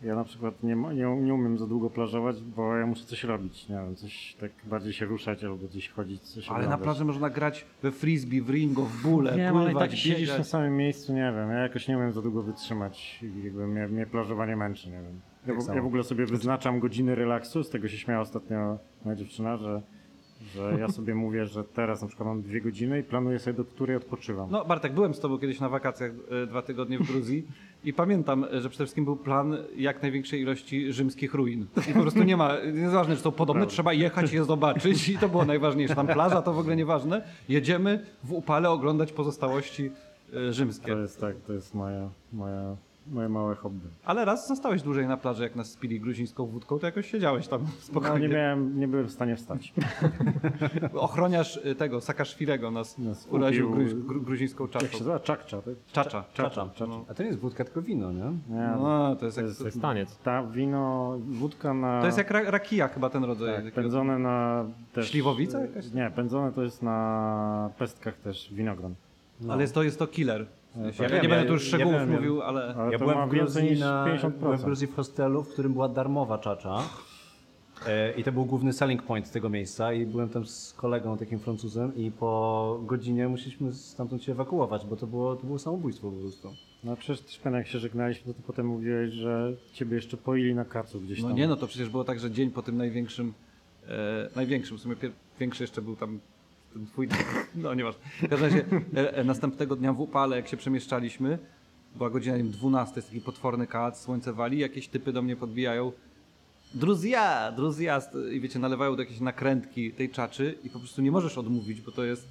ja na przykład nie, nie, nie umiem za długo plażować, bo ja muszę coś robić. Nie wiem, coś tak bardziej się ruszać albo gdzieś chodzić, coś
Ale na plaży można grać we frisbee, w ringo, w bóle,
Nie,
pływać,
tak siedzisz
biegać.
na samym miejscu, nie wiem, ja jakoś nie umiem za długo wytrzymać jakby mnie, mnie plażowanie męczy, nie wiem. Ja,
Tak
ja w ogóle sobie wyznaczam godziny relaksu, z tego się śmiała ostatnio moja dziewczyna, że, że ja sobie mówię, że teraz na przykład mam dwie godziny i planuję sobie, do której odpoczywam.
No Bartek, byłem z tobą kiedyś na wakacjach e, dwa tygodnie w Gruzji i pamiętam, e, że przede wszystkim był plan jak największej ilości rzymskich ruin. I po prostu nie ma, nieważne czy są podobne,
Prawda.
trzeba jechać je zobaczyć i to było najważniejsze. Tam plaża to w ogóle nieważne. Jedziemy w upale oglądać pozostałości e, rzymskie.
To jest tak, to jest moja, moja, moje małe hobby.
Ale raz zostałeś dłużej na plaży, jak nas spili gruzińską wódką, to jakoś siedziałeś tam
No,
spokojnie.
nie, miałem, nie byłem w stanie wstać.
Ochroniarz e, tego, Sakaszwilego nas
Nas
uraził
ubił.
gru, gru, gruzińską
Jak się
czaczą.
nazywa? Czakcza. tak?
Czacza.
Czacza. czacza.
No.
A to nie jest wódka, tylko wino, nie?
Nie,
No, to jest
to
jak,
jest,
To jest taniec.
ta wino, wódka na...
to jest jak ra- rakija chyba ten rodzaj.
Tak, pędzone na też...
Śliwowica jakaś?
Nie, pędzone to jest na pestkach też winogron.
Ale jest to, jest to kiler.
Ja
ja
wiem,
nie będę tu już
ja
szczegółów
wiem,
mówił, ale...
Ale
Ja byłem w, Gruzji na,
50%.
byłem w Gruzji w hostelu, w którym była darmowa czacza. E, I to był główny selling point tego miejsca i byłem tam z kolegą, takim Francuzem i po godzinie musieliśmy stamtąd się ewakuować, bo to było, to było samobójstwo po prostu.
No przecież też pamiętam, jak się żegnaliśmy, to ty potem mówiłeś, że ciebie jeszcze poili na kacu gdzieś
No
tam.
nie, no to przecież było tak, że dzień po tym największym, e, największym, w sumie pier- większy jeszcze był tam ten twój, no nie masz. W każdym razie e, e, następnego dnia w upale, jak się przemieszczaliśmy, była godzina nie wiem, 12, jest taki potworny kac, słońce wali, jakieś typy do mnie podbijają. Druzja, druzja i wiecie, nalewają do jakiejś nakrętki tej czaczy i po prostu nie możesz odmówić, bo to jest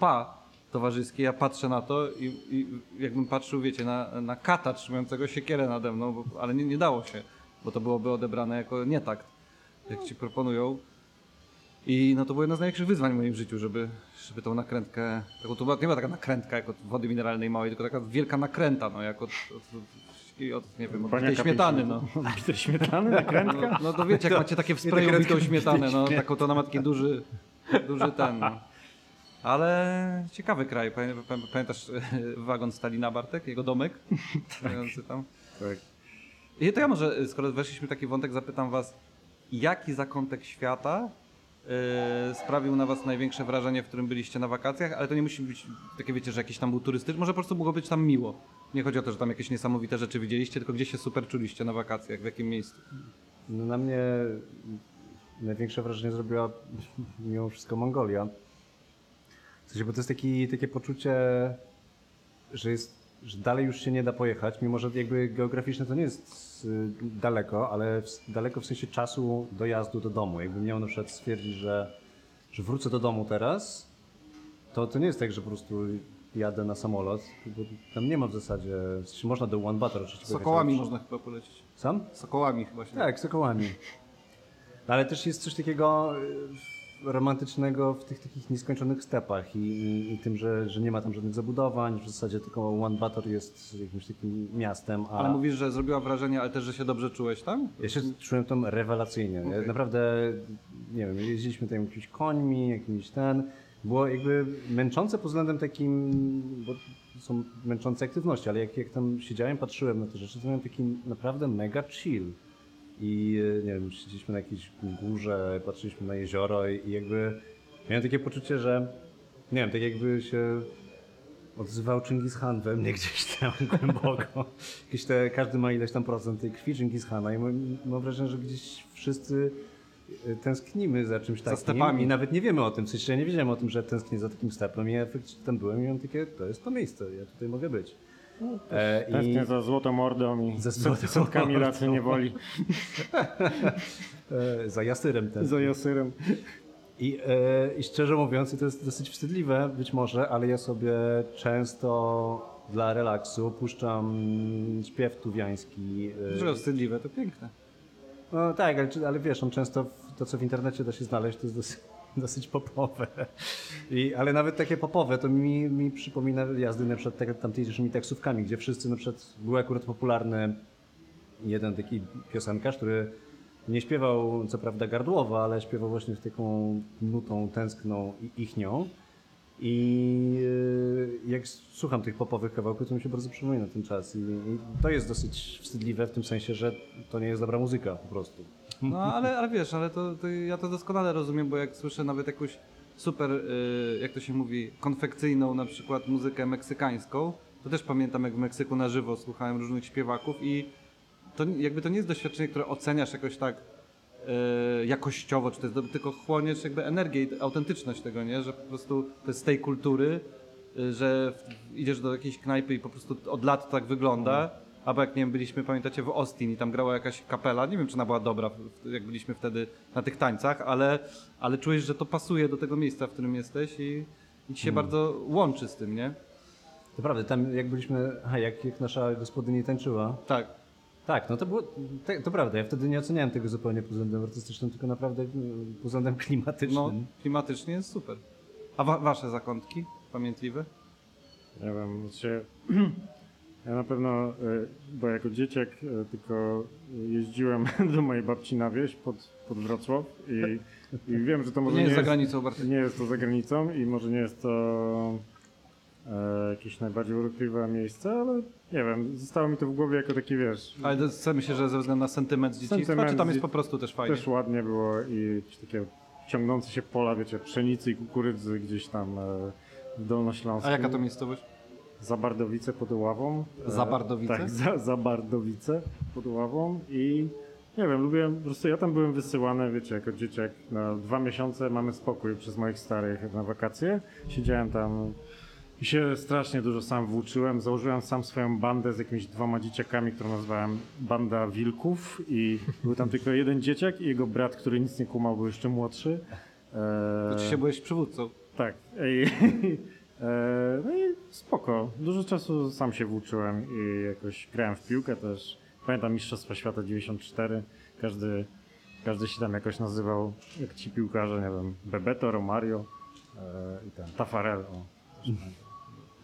pas towarzyskie. Ja patrzę na to i, i jakbym patrzył, wiecie, na, na kata trzymającego siekierę nade mną, bo, ale nie, nie dało się, bo to byłoby odebrane jako nietakt, jak ci proponują. I no to było jedno z największych wyzwań w moim życiu, żeby, żeby tą nakrętkę, taką, to była, nie była taka nakrętka jak od wody mineralnej małej, tylko taka wielka nakręta, no jak od, od, od, od nie wiem, od tej
Baniaka
śmietany, no.
Bitej śmietany, nakrętka?
No, no to wiecie, jak macie takie w sprayu bitą śmietanę, no taką to ona ma taki duży, duży ten, no. Ale ciekawy kraj. Pamię- pamię- Pamiętasz e, wagon Stalina Bartek, jego domek? Stojący tam.
Tak.
I to ja może, e, skoro weszliśmy w taki wątek, zapytam was, jaki zakątek świata sprawił na was największe wrażenie, w którym byliście na wakacjach, ale to nie musi być takie, wiecie, że jakiś tam był turystyczny, może po prostu mogło być tam miło. Nie chodzi o to, że tam jakieś niesamowite rzeczy widzieliście, tylko gdzie się super czuliście na wakacjach, w jakim miejscu.
No, na mnie największe wrażenie zrobiła mimo wszystko Mongolia. W sensie, bo to jest taki, takie poczucie, że, jest, że dalej już się nie da pojechać, mimo że jakby geograficzne to nie jest daleko, ale daleko w sensie czasu dojazdu do domu. Jakbym miał na przykład stwierdzić, że, że wrócę do domu teraz, to, to nie jest tak, że po prostu jadę na samolot, bo tam nie ma w zasadzie, w sensie można do One Butter oczywiście pojechać,
Sokołami
ale-
można chyba polecieć.
Sam?
Sokołami chyba się
Tak, sokołami. No, ale też jest coś takiego, y, romantycznego w tych takich nieskończonych stepach i, i, i tym, że, że nie ma tam żadnych zabudowań, w zasadzie tylko One Bator jest jakimś takim miastem, a
Ale mówisz, że zrobiła wrażenie, ale też, że się dobrze czułeś tam?
ja się czułem tam rewelacyjnie. Ja
Okej.
Naprawdę, nie wiem, jeździliśmy tam jakimiś końmi, jakimiś ten, było jakby męczące pod względem takim, bo są męczące aktywności, ale jak, jak tam siedziałem, patrzyłem na te rzeczy, to miałem taki naprawdę mega chill. I e, nie wiem, siedzieliśmy na jakiejś górze, patrzyliśmy na jezioro i, jakby miałem takie poczucie, że nie wiem, tak jakby się odzywał Chingis Khan we mnie gdzieś tam głęboko. Jakieś te, każdy ma ileś tam procent tej krwi Chingis Khana i mam, mam wrażenie, że gdzieś wszyscy e, tęsknimy za czymś takim.
stepami.
I nawet nie wiemy o tym, w sensie ja nie wiedziałem o tym, że tęsknię za takim stepem i ja tam byłem i mam takie, to jest to miejsce, ja tutaj mogę być. E,
Tęsknię za złotą mordą i
złotą
setkami
mordą.
racji niewoli,
e, za jasyrem ten.
za jasyrem.
I, e, I szczerze mówiąc, i to jest dosyć wstydliwe być może, ale ja sobie często dla relaksu puszczam śpiew tuwiański. e,
Że wstydliwe, to piękne.
No tak, ale, ale wiesz, on często w- to, co w internecie da się znaleźć, to jest dosyć, dosyć popowe. I, ale nawet takie popowe to mi, mi przypomina jazdy na przykład tak, tamtejszymi taksówkami, gdzie wszyscy na przykład był akurat popularny jeden taki piosenkarz, który nie śpiewał co prawda gardłowo, ale śpiewał właśnie w taką nutą tęskną i ichnią. I e, jak słucham tych popowych kawałków, to mi się bardzo przypomina ten czas. I to jest dosyć wstydliwe w tym sensie, że to nie jest dobra muzyka po prostu.
No ale, ale wiesz, ale to, to ja to doskonale rozumiem, bo jak słyszę nawet jakąś super, y, jak to się mówi, konfekcyjną na przykład muzykę meksykańską, to też pamiętam jak w Meksyku na żywo słuchałem różnych śpiewaków i to jakby to nie jest doświadczenie, które oceniasz jakoś tak y, jakościowo, czy to jest tylko chłoniesz jakby energię i autentyczność tego, nie? Że po prostu to jest z tej kultury, y, że idziesz do jakiejś knajpy i po prostu od lat tak wygląda. Albo jak nie wiem, byliśmy, pamiętacie, w Austin i tam grała jakaś kapela. Nie wiem, czy ona była dobra, jak byliśmy wtedy na tych tańcach, ale, ale czujesz, że to pasuje do tego miejsca, w którym jesteś i, i ci się bardzo łączy z tym, nie?
To prawda, tam jak byliśmy, aha, jak, jak nasza gospodyni tańczyła,
Tak.
tak, no to było, to, to prawda, ja wtedy nie oceniałem tego zupełnie pod względem artystycznym, tylko naprawdę pod względem klimatycznym.
No, klimatycznie jest super. A wa- wasze zakątki pamiętliwe?
Nie wiem, znaczy, ja na pewno, y, bo jako dzieciak y, tylko jeździłem do mojej babci na wieś pod, pod Wrocław i, i wiem, że to może
nie jest za granicą, Bartek.
nie jest to za granicą i może nie jest to e, jakieś najbardziej urokliwe miejsce, ale nie wiem, zostało mi to w głowie jako taki, wiesz,
Ale jest- myślę, że ze względu na sentyment z dzieciństwa,
Sentyment
czy tam
z
jest po prostu też fajnie?
też ładnie było i takie ciągnące się pola, wiecie, pszenicy i kukurydzy gdzieś tam e, w Dolnośląsku.
A jaka to miejscowość?
Zabardowice pod Ławą. E,
Zabardowice?
Tak, za, Zabardowice pod Ławą i nie wiem, lubiłem, po prostu ja tam byłem wysyłany, wiecie, jako dzieciak na dwa miesiące mamy spokój przez moich starych na wakacje. Siedziałem tam i się strasznie dużo sam włóczyłem. Założyłem sam swoją bandę z jakimiś dwoma dzieciakami, którą nazwałem Banda Wilków i był tam tylko jeden dzieciak i jego brat, który nic nie kumał, był jeszcze młodszy. E,
Oczywiście byłeś przywódcą.
tak. I, e, no i spoko. Dużo czasu sam się włóczyłem i jakoś grałem w piłkę też. Pamiętam Mistrzostwa Świata 94. Każdy, każdy się tam jakoś nazywał, jak ci piłkarze, nie wiem, Bebeto, Romario e, i ten Tafarel. O.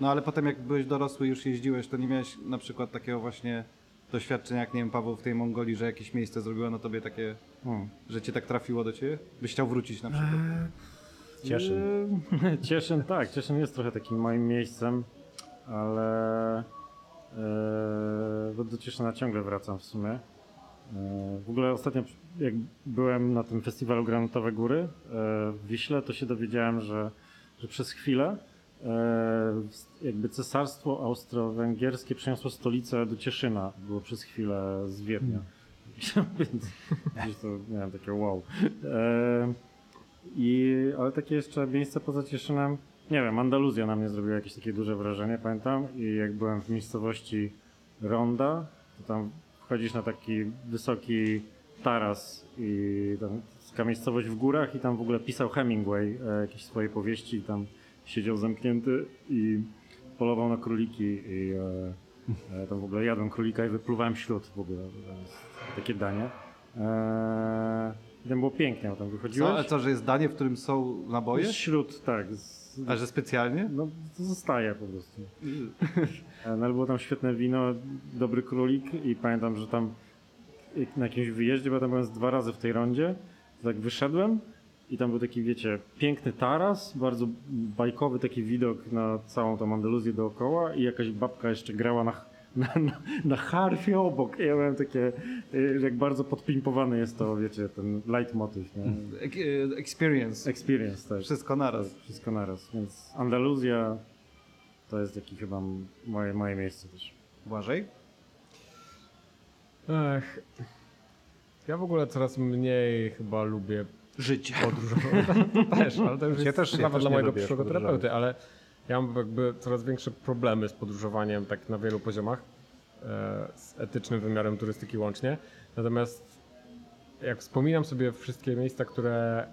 No ale potem jak byłeś dorosły i już jeździłeś, to nie miałeś na przykład takiego właśnie doświadczenia, jak nie wiem, Paweł w tej Mongolii, że jakieś miejsce zrobiło na tobie takie,
Hmm.
że cię tak trafiło do ciebie? Byś chciał wrócić na przykład?
Cieszyn.
E, Cieszyn, tak. Cieszyn jest trochę takim moim miejscem, ale e, bo do Cieszyna ciągle wracam w sumie. E, w ogóle ostatnio, jak byłem na tym festiwalu Granatowe Góry w Wiśle, to się dowiedziałem, że, że przez chwilę jakby cesarstwo austro-węgierskie przeniosło stolicę do Cieszyna. Było przez chwilę z Wiednia. Więc gdzieś to miałem takie wow. E, i, ale takie jeszcze miejsce poza Cieszynem, nie wiem, Andaluzja na mnie zrobiła jakieś takie duże wrażenie, pamiętam. I jak byłem w miejscowości Ronda, to tam wchodzisz na taki wysoki taras i tam taka miejscowość w górach i tam w ogóle pisał Hemingway e, jakieś swoje powieści i tam siedział zamknięty i polował na króliki i e, e, tam w ogóle jadłem królika i wypluwałem ślub w ogóle. Jest takie danie. E, I tam było pięknie, bo tam
Co,
wychodziłeś.
ale co, że jest danie, w którym są naboje?
Śród, tak. Z,
A że specjalnie?
no, to zostaje po prostu. E, No ale było tam świetne wino, dobry królik i pamiętam, że tam na jakimś wyjeździe, bo tam byłem dwa razy w tej rondzie, tak wyszedłem i tam był taki, wiecie, piękny taras, bardzo bajkowy taki widok na całą tą Andaluzję dookoła i jakaś babka jeszcze grała na, na, na, na harfie obok. I ja miałem takie, y, jak bardzo podpimpowany jest to, wiecie, ten leitmotiv, nie?
Ek- e, Experience.
Experience też.
Wszystko naraz.
Tak, wszystko naraz. Więc Andaluzja to jest taki chyba moje, moje miejsce też.
Błażej?
Ech. Ja w ogóle coraz mniej chyba lubię
Życie.
podróżować. To też, ale to już
Ja
jest
też- ja
sprawa
też
dla mojego
lubię
psychoterapeuty, ale ja mam jakby coraz większe problemy z podróżowaniem tak na wielu poziomach, e, z etycznym wymiarem turystyki łącznie. Natomiast jak wspominam sobie wszystkie miejsca, które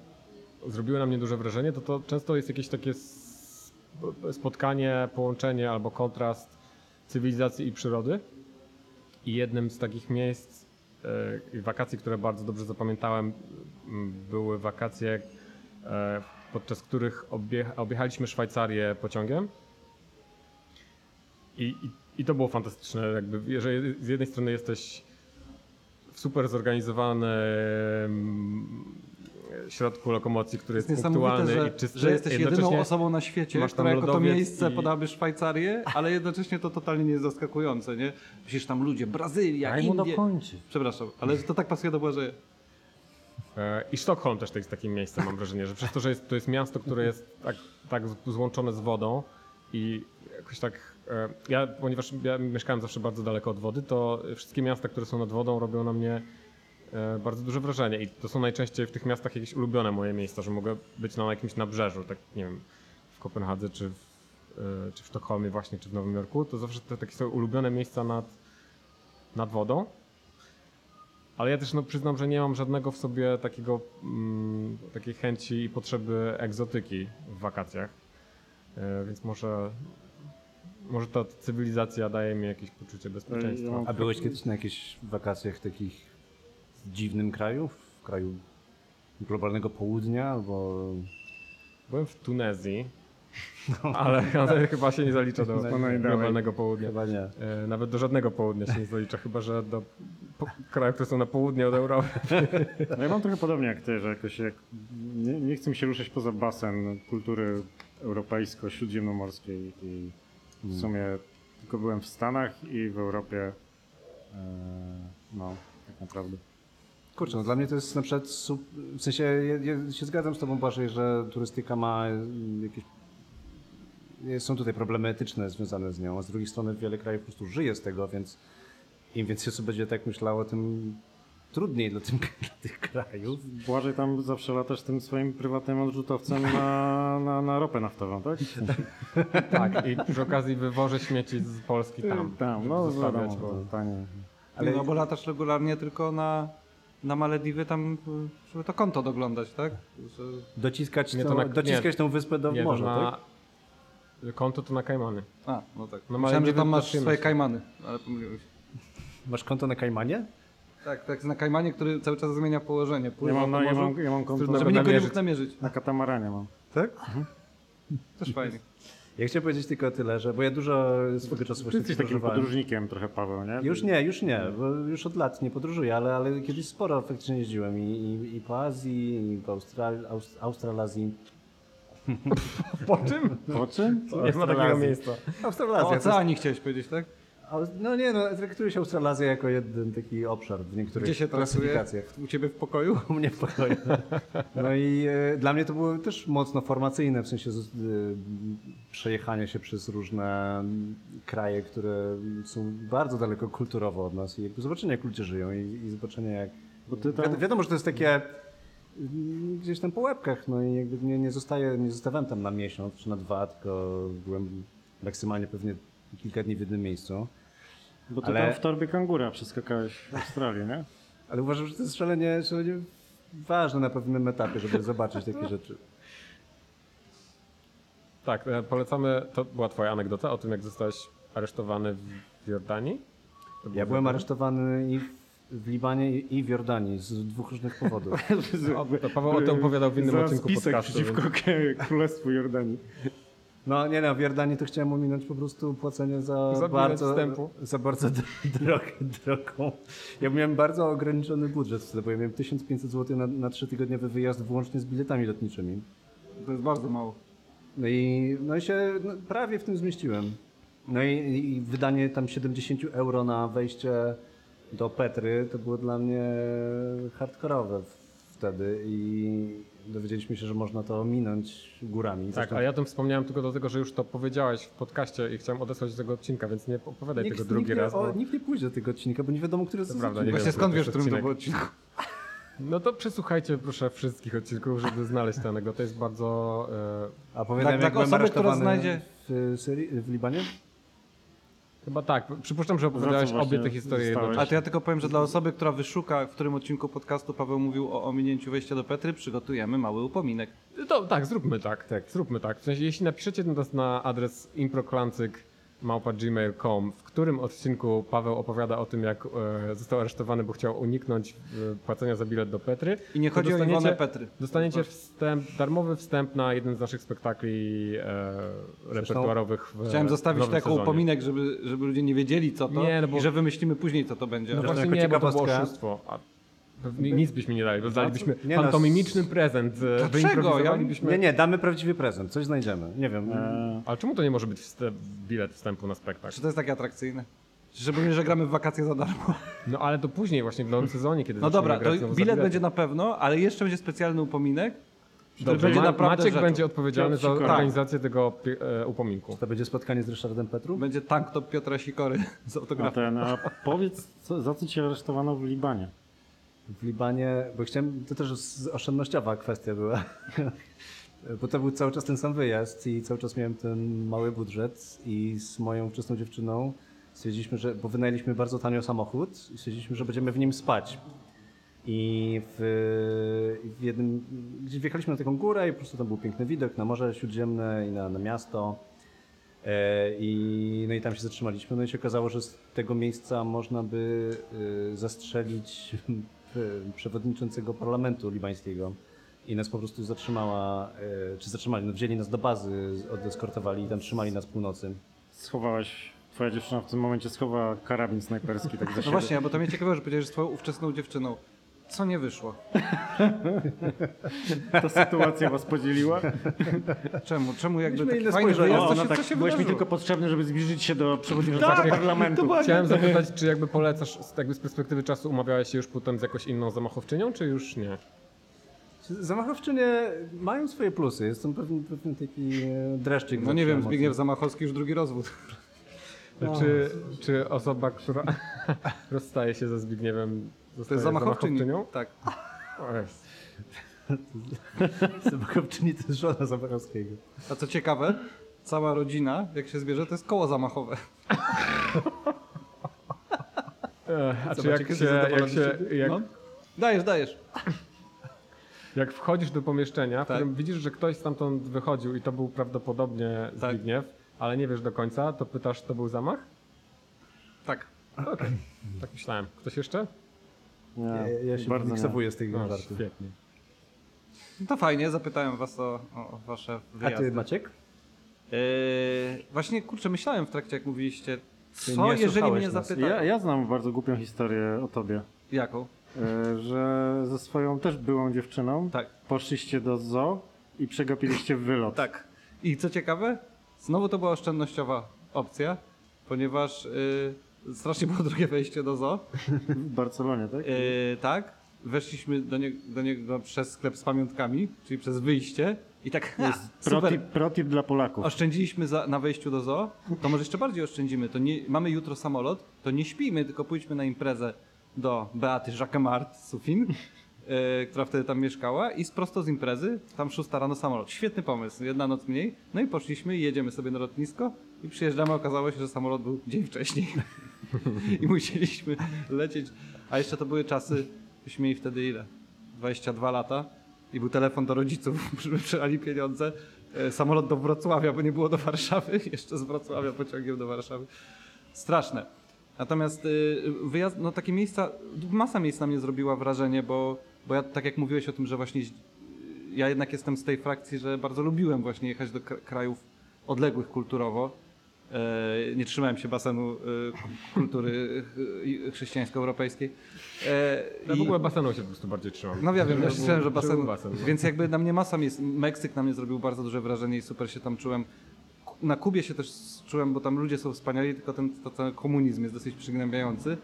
zrobiły na mnie duże wrażenie, to to często jest jakieś takie spotkanie, połączenie albo kontrast cywilizacji i przyrody. I jednym z takich miejsc e, i wakacji, które bardzo dobrze zapamiętałem, były wakacje, e, podczas których obje, objechaliśmy Szwajcarię pociągiem. I, i, I to było fantastyczne. Jakby, jeżeli z jednej strony jesteś w super zorganizowanym środku lokomocji, który jest,
Jest
punktualny
niesamowite,
i
że,
czysty,
że jesteś jedyną
jednocześnie-
osobą na świecie,
masz
która jako to miejsce
i-
podałaby Szwajcarię, ale jednocześnie to totalnie nie jest zaskakujące, nie? Przecież tam ludzie, Brazylia, Indie...
dokończyć.
Przepraszam, ale to tak pasuje do Błażeja.
E, I Sztokholm też jest takim miejscem, mam wrażenie, że przez to, że jest, to jest miasto, które jest tak, tak złączone z wodą i jakoś tak. e, Ja, ponieważ ja mieszkałem zawsze bardzo daleko od wody, to wszystkie miasta, które są nad wodą, robią na mnie e, bardzo duże wrażenie. I to są najczęściej w tych miastach jakieś ulubione moje miejsca, że mogę być na jakimś nabrzeżu, tak nie wiem, w Kopenhadze czy w, czy w Sztokholmie, właśnie, czy w Nowym Jorku. To zawsze te takie są ulubione miejsca nad, nad wodą. Ale ja też no, przyznam, że nie mam żadnego w sobie takiego, mm, takiej chęci i potrzeby egzotyki w wakacjach. E, więc może, może ta cywilizacja daje mi jakieś poczucie bezpieczeństwa.
A byłeś kiedyś na jakichś wakacjach takich w dziwnym kraju? W kraju globalnego południa albo...
Byłem w Tunezji, ale, ale chyba się nie zalicza do
No
globalnego południa.
Chyba nie.
E, Nawet do żadnego południa się nie zalicza, chyba że do po, krajów, które są na południe od Europy.
No ja mam trochę podobnie jak ty, że jakoś jak nie, nie chcę mi się ruszać poza basen kultury europejsko-śródziemnomorskiej i w sumie tylko byłem w Stanach i w Europie. E, no, tak naprawdę.
Kurczę, no dla mnie to jest na przykład, w sensie ja, ja się zgadzam z tobą Błażej, że turystyka ma jakieś, są tutaj problemy etyczne związane z nią, a z drugiej strony wiele krajów po prostu żyje z tego, więc im więcej osób będzie tak myślało, tym trudniej dla, tym, dla tych krajów.
Błażej tam zawsze latasz tym swoim prywatnym odrzutowcem na, na, na ropę naftową, tak?
Tak, i przy okazji wywożę śmieci z Polski tam.
Tam, no
zostawiać,
wiadomo,
bo-
tanie.
Ale... No bo latasz regularnie tylko na, na Malediwy tam, żeby to konto doglądać, tak? Że...
Dociskać,
Nie,
tą,
to na-
dociskać
nie.
tą wyspę do
Nie,
morza,
to
tak?
na... Konto to na Kajmany.
A, no tak.
No
Myślałem, że
Malediwy
tam masz swoje kajmany, ale pomyliłem się.
Masz konto na Kajmanie?
Tak, tak, na kajmanie, który cały czas zmienia położenie.
Ja mam,
po
na, ja mam, ja mam konto
żeby nikt nie
namierzyć.
mógł namierzyć.
na katamaranie mam.
Tak? Też fajnie.
Ja chciałem powiedzieć tylko tyle, że bo ja dużo swego czasu
Ty
właśnie
jesteś takim podróżnikiem trochę, Paweł, nie?
Już nie, już nie, bo już od lat nie podróżuję, ale, ale kiedyś sporo faktycznie jeździłem i, i, i po Azji, i po Austral, Aust, Australazji.
Po czym?
Po czym?
Nie ma takiego
Australazji.
miejsca.
O
Australazja. to jest,
oceanii chciałeś powiedzieć, tak?
No nie, no traktuje się Australazję jako jeden taki obszar w niektórych
Gdzie się
klasyfikacjach.
U ciebie w pokoju?
U mnie w pokoju. No i e, dla mnie to było też mocno formacyjne, w sensie e, przejechania się przez różne kraje, które są bardzo daleko kulturowo od nas i jakby zobaczenia jak ludzie żyją i, i zobaczenia jak...
Tam...
Wiad- wiadomo, że to jest takie gdzieś tam po łebkach, no i jakby nie, nie, zostaję, nie zostawiam tam na miesiąc czy na dwa, tylko byłem maksymalnie pewnie kilka dni w jednym miejscu.
Bo ty
Ale-
tam w torbie kangura przeskakałeś w Australii, nie?
Ale uważam, że to jest szalenie, szalenie ważne na pewnym etapie, żeby zobaczyć takie rzeczy.
Tak, e, polecamy, to była twoja anegdota o tym, jak zostałeś aresztowany w Jordanii?
Ja byłem aresztowany i w w Libanie i w Jordanii z dwóch różnych powodów.
O, to Paweł o tym opowiadał w innym
Za
odcinku
spisek
podcastu.
przeciwko Królestwu Jordanii.
No nie no, w Jordanii to chciałem ominąć po prostu płacenie za,
Za bilet
bardzo,
wstępu.
za bardzo drogę, drogą. Ja miałem bardzo ograniczony budżet wtedy, bo ja miałem 1500 zł na, na 3 tygodniowy wyjazd wyłącznie z biletami lotniczymi.
To jest bardzo mało.
No i, no i się no, prawie w tym zmieściłem. No i, i wydanie tam 70 euro na wejście do Petry to było dla mnie hardkorowe wtedy i dowiedzieliśmy się, że można to minąć górami.
Tak,
Zresztą
a ja o tym wspomniałem tylko dlatego, że już to powiedziałeś w podcaście i chciałem odesłać do tego odcinka, więc nie opowiadaj tego drugi
nikt,
raz.
Nie, o,
Bo...
nikt nie pójdzie do tego odcinka, bo nie wiadomo, który to jest
prawda,
odcinek.
nie
Właśnie skąd wiesz,
jest
w którym to
odcinek.
było odcinku?
No to przesłuchajcie proszę wszystkich odcinków, żeby znaleźć tę anegdotę. To jest bardzo... E,
A powiedziałem,
Tak,
jak
tak, osoby, która znajdzie-
w, Syrii, w Libanie?
Chyba tak, przypuszczam, że opowiadałeś obie te historie jednocześnie.
A to ja tylko powiem, że dla osoby, która wyszuka, w którym odcinku podcastu Paweł mówił o ominięciu wejścia do Petry, przygotujemy mały upominek.
To, tak, zróbmy tak.
Tak.
Zróbmy tak. W sensie, jeśli napiszecie nas na adres improklancyk.gmail.com, w którym odcinku Paweł opowiada o tym, jak e, został aresztowany, bo chciał uniknąć e, płacenia za bilet do Petry.
I nie chodzi o Iwonę Petry.
Dostaniecie wstęp, darmowy wstęp na jeden z naszych spektakli e, repertuarowych w
Chciałem zostawić taką
sezonie.
upominek, żeby, żeby ludzie nie wiedzieli co to
Nie, no bo-
i że wymyślimy później co to będzie.
No
Zresztą
właśnie nie, bo to było oszustwo. A nic byśmy nie dali, bo dalibyśmy
Nie no,
pantomimiczny prezent. e,
Dlaczego?
wyimprowizowalibyśmy-
Nie, nie, damy prawdziwy prezent, coś znajdziemy. Nie wiem.
E,
Ale czemu to nie może być wstęp, bilet wstępu na spektakl?
Czy to jest takie atrakcyjne? Żeby że gramy w wakacje za darmo.
No ale to później właśnie w nowym sezonie, kiedy
No dobra, to
grać za
bilet będzie na pewno, ale jeszcze będzie specjalny upominek.
Dobrze,
będzie
Ma-
naprawdę
Maciek
rzeczą.
będzie odpowiedzialny za organizację tego e, upominku.
To będzie spotkanie z Ryszardem Petru?
Będzie tank top Piotra Sikory z
a,
autografem.
ten, a powiedz, co, za co cię aresztowano w Libanie?
W Libanie, bo chciałem, to też oszczędnościowa kwestia była. Bo to był cały czas ten sam wyjazd i cały czas miałem ten mały budżet i z moją wczesną dziewczyną stwierdziliśmy, że, bo wynajęliśmy bardzo tanio samochód i stwierdziliśmy, że będziemy w nim spać. I w, w jednym, gdzieś wjechaliśmy na taką górę i po prostu tam był piękny widok na Morze Śródziemne i na, na miasto. E, I, no i tam się zatrzymaliśmy. No i się okazało, że z tego miejsca można by y, zastrzelić przewodniczącego parlamentu libańskiego. I nas po prostu zatrzymała, y, czy zatrzymali, no wzięli nas do bazy, odeskortowali i tam trzymali nas północy.
Schowałeś, twoja dziewczyna w tym momencie schowa karabin snajperski tak za
No właśnie, bo to mnie ciekawe, że powiedziałeś, że z twoją ówczesną dziewczyną. Co nie wyszło?
Ta sytuacja was podzieliła?
Czemu? Czemu jakby taki
inne
fajny wyjazd,
O,
co
no
się,
tak,
co się
byłeś mi tylko potrzebny, żeby zbliżyć się do przewodniczącego parlamentu.
Chciałem zapytać, czy jakby polecasz, z- jakby z perspektywy czasu umawiałeś się już potem z jakąś inną zamachowczynią, czy już nie?
Zamachowczynie mają swoje plusy, jest tam pewien, pewien taki e, dreszczyk.
No nie wiem. Zbigniew Zamachowski już drugi rozwód.
Czy, czy osoba, która rozstaje się ze Zbigniewem,
To
zostaje
jest zamachowczyni.
zamachowczynią?
Tak.
Zamachowczyni to jest żona Zamachowskiego.
A co ciekawe, cała rodzina, jak się zbierze, to jest koło zamachowe.
E, A czy jak się, jak się, jak,
No. Dajesz, dajesz.
jak wchodzisz do pomieszczenia, w
Tak.
którym widzisz, że ktoś stamtąd wychodził i to był prawdopodobnie
Tak.
Zbigniew, ale nie wiesz do końca, to pytasz, to był zamach?
Tak.
Okej, tak myślałem. Ktoś jeszcze?
Nie,
Ja, ja się
bardzo nie.
miksowuję z tych
No,
żartów.
świetnie.
No to fajnie, zapytałem was o, o wasze
A
wyjazdy.
ty Maciek?
Yy, właśnie, kurczę, myślałem w trakcie, jak mówiliście, co
nie
jeżeli mnie zapytają?
Ja, ja znam bardzo głupią historię o tobie,
Jaką?
e, że ze swoją też byłą dziewczyną
Tak.
poszliście do zoo i przegapiliście wylot.
Tak. I co ciekawe, znowu to była oszczędnościowa opcja, ponieważ yy, strasznie było drugie wejście do zoo.
W Barcelonie, tak?
Yy, tak, weszliśmy do, nie, do niego przez sklep z pamiątkami, czyli przez wyjście i tak, ha, super,
Protip, protip dla Polaków.
oszczędziliśmy za, na wejściu do zoo, to może jeszcze bardziej oszczędzimy. To nie, mamy jutro samolot, to nie śpijmy, tylko pójdźmy na imprezę do Beaty Jacquemart Sufin, yy, która wtedy tam mieszkała i prosto z imprezy, tam szósta rano samolot. Świetny pomysł, jedna noc mniej. No i poszliśmy i jedziemy sobie na lotnisko i przyjeżdżamy, okazało się, że samolot był dzień wcześniej. I musieliśmy lecieć. A jeszcze to były czasy, byśmy mieli wtedy ile? 22 lata i był telefon do rodziców, żeby przelali pieniądze. E, Samolot do Wrocławia, bo nie było do Warszawy. Jeszcze z Wrocławia pociągiem do Warszawy. Straszne. Natomiast y, wyjazd, no takie miejsca, masa miejsc na mnie zrobiła wrażenie, bo, bo ja tak jak mówiłeś o tym, że właśnie ja jednak jestem z tej frakcji, że bardzo lubiłem właśnie jechać do kra- krajów odległych kulturowo. E, nie trzymałem się basenu e, kultury ch- chrześcijańsko-europejskiej. E,
Ja w ogóle basenu się po prostu bardziej trzymam.
no ja wiem, ja się myślałem, że
żeby
basen,
no.
Więc jakby na mnie masa miejsc. Meksyk na mnie zrobił bardzo duże wrażenie i super się tam czułem. Na Kubie się też czułem, bo tam ludzie są wspaniali, tylko ten cały komunizm jest dosyć przygnębiający.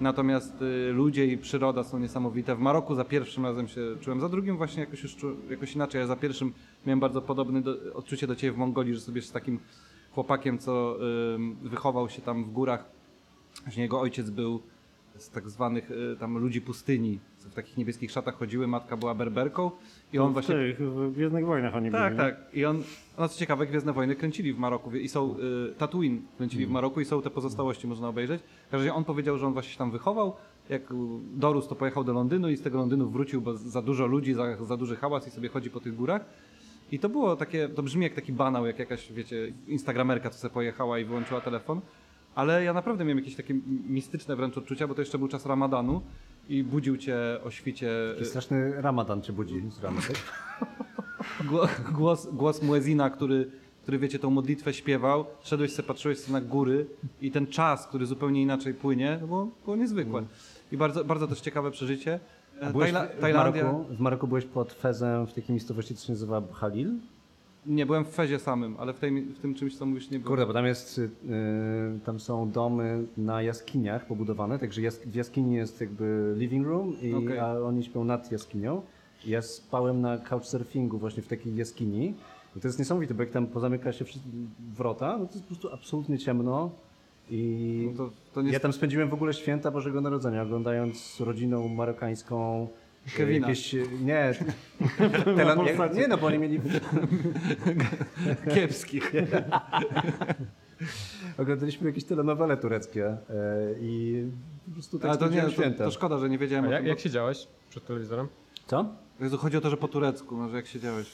Natomiast y, ludzie i przyroda są niesamowite. W Maroku za pierwszym razem się czułem, za drugim właśnie jakoś już czu, jakoś inaczej, ale za pierwszym miałem bardzo podobne do, odczucie do ciebie w Mongolii, że sobie z takim chłopakiem, co wychował się tam w górach, Właśnie jego ojciec był z tak zwanych y, tam ludzi pustyni, co w takich niebieskich szatach chodziły, matka była berberką i on
w
właśnie...
tych w Gwiezdnych Wojnach oni
Tak,
byli. nie?
tak. I on, no co ciekawe, Gwiezdne Wojny kręcili w Maroku i są, y, Tatooine kręcili w Maroku i są te pozostałości, można obejrzeć. W każdym razie on powiedział, że on właśnie się tam wychował, jak dorósł, to pojechał do Londynu i z tego Londynu wrócił, bo za dużo ludzi, za, za duży hałas i sobie chodzi po tych górach. I to było takie, to brzmi jak taki banał, jak jakaś, wiecie, instagramerka, co sobie pojechała i wyłączyła telefon. Ale ja naprawdę miałem jakieś takie mistyczne wręcz odczucia, bo to jeszcze był czas ramadanu i budził cię o świcie
Taki straszny ramadan cię budzi z rana, tak?
Gło- głos, głos muezina, który, który wiecie, tą modlitwę śpiewał, szedłeś sobie, patrzyłeś sobie na góry i ten czas, który zupełnie inaczej płynie, to było, było niezwykłe. I bardzo, bardzo też ciekawe przeżycie.
Byłeś
Tajla-
w, w,
Tajlandia.
Maroku, w Maroku byłeś pod Fezem w takiej miejscowości, co się nazywa Halil?
Nie, byłem w Fezie samym, ale w, tej, w tym czymś, co mówisz, nie byłem.
Kurde, bo tam jest, y, tam są domy na jaskiniach pobudowane, także jask w jaskini jest jakby living room, i,
Okej.
a oni śpią nad jaskinią. Ja spałem na couchsurfingu właśnie w takiej jaskini. I to jest niesamowite, bo jak tam pozamyka się wszystkie wrota, no to jest po prostu absolutnie ciemno. I
No to, to nie
ja tam spędziłem w ogóle święta Bożego Narodzenia, oglądając z rodziną marokańską e,
Kevina.
Jakieś, e, nie, Telan, jak, nie no, bo oni mieli
kiepskich.
Oglądaliśmy jakieś telenowele tureckie e, i po prostu tak
Ale to nie, to,
święta.
to szkoda, że nie wiedziałem
A
o
jak,
tym.
jak siedziałeś przed telewizorem?
Co?
Chodzi o to, że po turecku, może jak siedziałeś.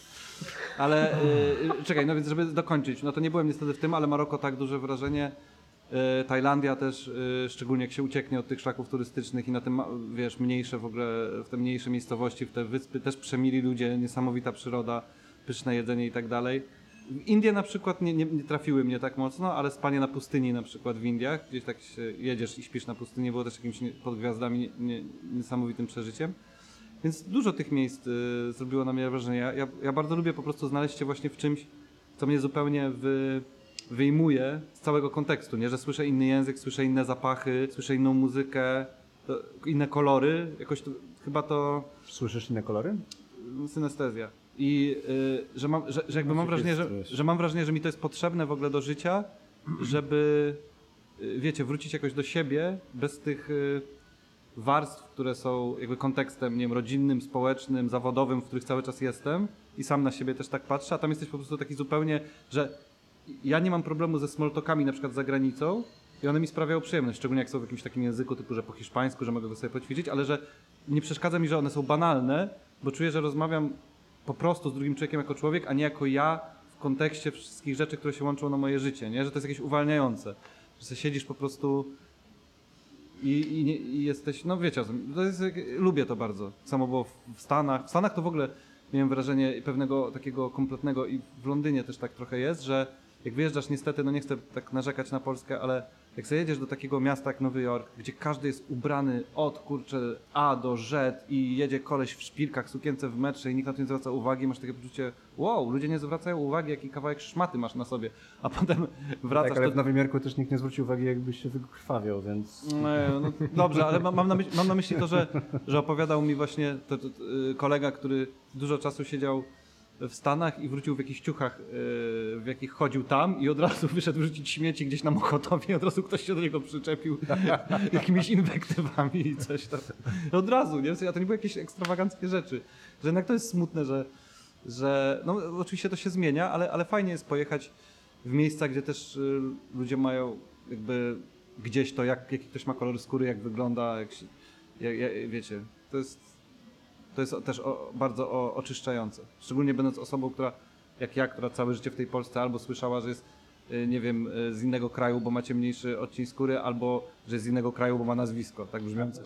Ale y, czekaj, no więc żeby dokończyć, no to nie byłem niestety w tym, ale Maroko tak duże wrażenie. Y, Tajlandia też, y, szczególnie jak się ucieknie od tych szlaków turystycznych i na tym, wiesz, mniejsze w ogóle, w te mniejsze miejscowości, w te wyspy, też przemili ludzie, niesamowita przyroda, pyszne jedzenie i tak dalej. Indie na przykład nie, nie, nie trafiły mnie tak mocno, ale spanie na pustyni na przykład w Indiach, gdzieś tak jedziesz i śpisz na pustyni, było też jakimś pod gwiazdami nie, niesamowitym przeżyciem. Więc dużo tych miejsc y, zrobiło na mnie wrażenie. Ja, ja, ja bardzo lubię po prostu znaleźć się właśnie w czymś, co mnie zupełnie wy, wyjmuje z całego kontekstu, nie? Że słyszę inny język, słyszę inne zapachy, słyszę inną muzykę, inne kolory. Jakoś to, chyba to
Słyszysz inne kolory?
synestezja. I y, że, mam, że, że jakby mam wrażenie, że, że mam wrażenie, że mi to jest potrzebne w ogóle do życia, żeby y, wiecie, wrócić jakoś do siebie bez tych y, warstw, które są jakby kontekstem, nie wiem, rodzinnym, społecznym, zawodowym, w których cały czas jestem i sam na siebie też tak patrzę, a tam jesteś po prostu taki zupełnie, że ja nie mam problemu ze smalltalkami na przykład za granicą i one mi sprawiają przyjemność, szczególnie jak są w jakimś takim języku typu, że po hiszpańsku, że mogę go sobie poćwiczyć, ale że nie przeszkadza mi, że one są banalne, bo czuję, że rozmawiam po prostu z drugim człowiekiem jako człowiek, a nie jako ja w kontekście wszystkich rzeczy, które się łączą na moje życie, nie? Że to jest jakieś uwalniające. Że sobie siedzisz po prostu i, i, i jesteś, no wiecie to jest, lubię to bardzo. Samo było w Stanach. W Stanach to w ogóle miałem wrażenie pewnego takiego kompletnego i w Londynie też tak trochę jest, że jak wyjeżdżasz niestety, no nie chcę tak narzekać na Polskę, ale jak sobie jedziesz do takiego miasta jak Nowy Jork, gdzie każdy jest ubrany od kurczę A do Z i jedzie koleś w szpilkach, sukience w metrze i nikt na to nie zwraca uwagi, masz takie poczucie, wow, ludzie nie zwracają uwagi, jaki kawałek szmaty masz na sobie, a potem wracasz
tak, ale
do
w Nowym Jorku też nikt nie zwrócił uwagi, jakbyś się wykrwawiał, więc...
Nie, no, dobrze, ale mam, na myśli, mam na myśli to, że, że opowiadał mi właśnie to, to, to, y, kolega, który dużo czasu siedział w Stanach i wrócił w jakichś ciuchach, y, w jakich chodził tam i od razu wyszedł rzucić śmieci gdzieś na Mokotowie i od razu ktoś się do niego przyczepił jakimiś inwektywami i coś tam. Od razu, nie? A to nie były jakieś ekstrawaganckie rzeczy. Że jednak to jest smutne, że, że no oczywiście to się zmienia, ale, ale fajnie jest pojechać w miejsca, gdzie też y, ludzie mają jakby gdzieś to, jak, jaki ktoś ma kolor skóry, jak wygląda, jak się, jak, jak, wiecie, to jest, to jest też o, bardzo o, oczyszczające. Szczególnie będąc osobą, która, jak ja, która całe życie w tej Polsce albo słyszała, że jest y, nie wiem, y, z innego kraju, bo macie mniejszy odcień skóry, albo że jest z innego kraju, bo ma nazwisko, tak brzmiące.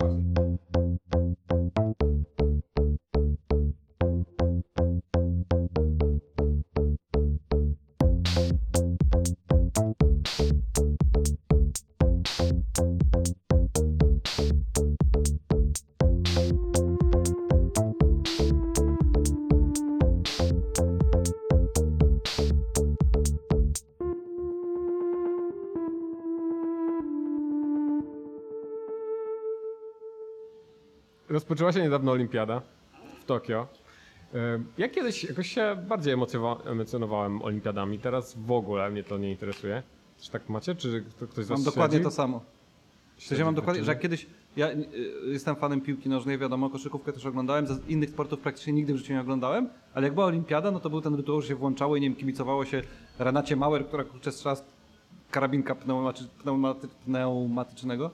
Rozpoczęła się niedawno olimpiada w Tokio. E, Ja kiedyś jakoś się bardziej emocjonowałem olimpiadami, teraz w ogóle mnie to nie interesuje. Czy tak macie? Czy kto- ktoś z was
Mam dokładnie
śledzi?
to samo. W sensie mam
Śledzi
dokładnie, że jak kiedyś, ja y, jestem fanem piłki nożnej, wiadomo, koszykówkę też oglądałem, z innych sportów praktycznie nigdy w życiu nie oglądałem, ale jak była olimpiada, no to był ten rytuał, że się włączało i nie wiem, kibicowało się Renacie Mauer, która kurczę strzela karabinka pneumaty, pneumaty, pneumatycznego.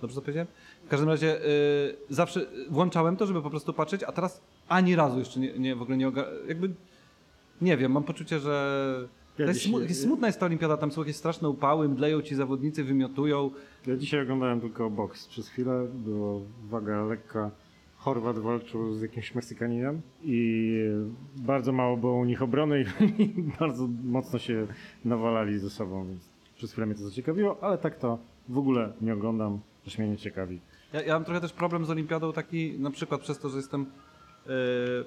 Dobrze to powiedziałem? W każdym razie y, zawsze włączałem to, żeby po prostu patrzeć, a teraz ani razu jeszcze nie, nie w ogóle nie jakby nie wiem, mam poczucie, że
Ja
jest
dzisiaj-
smu- smutna jest ta olimpiada, tam są jakieś straszne upały, mdleją ci zawodnicy, wymiotują.
Ja dzisiaj oglądałem tylko boks przez chwilę, było waga lekka. Chorwat walczył z jakimś Meksykaninem i bardzo mało było u nich obrony i bardzo mocno się nawalali ze sobą, więc przez chwilę mnie to zaciekawiło, ale tak to w ogóle nie oglądam, też mnie nie ciekawi.
Ja, ja mam trochę też problem z olimpiadą taki, na przykład przez to, że jestem yy,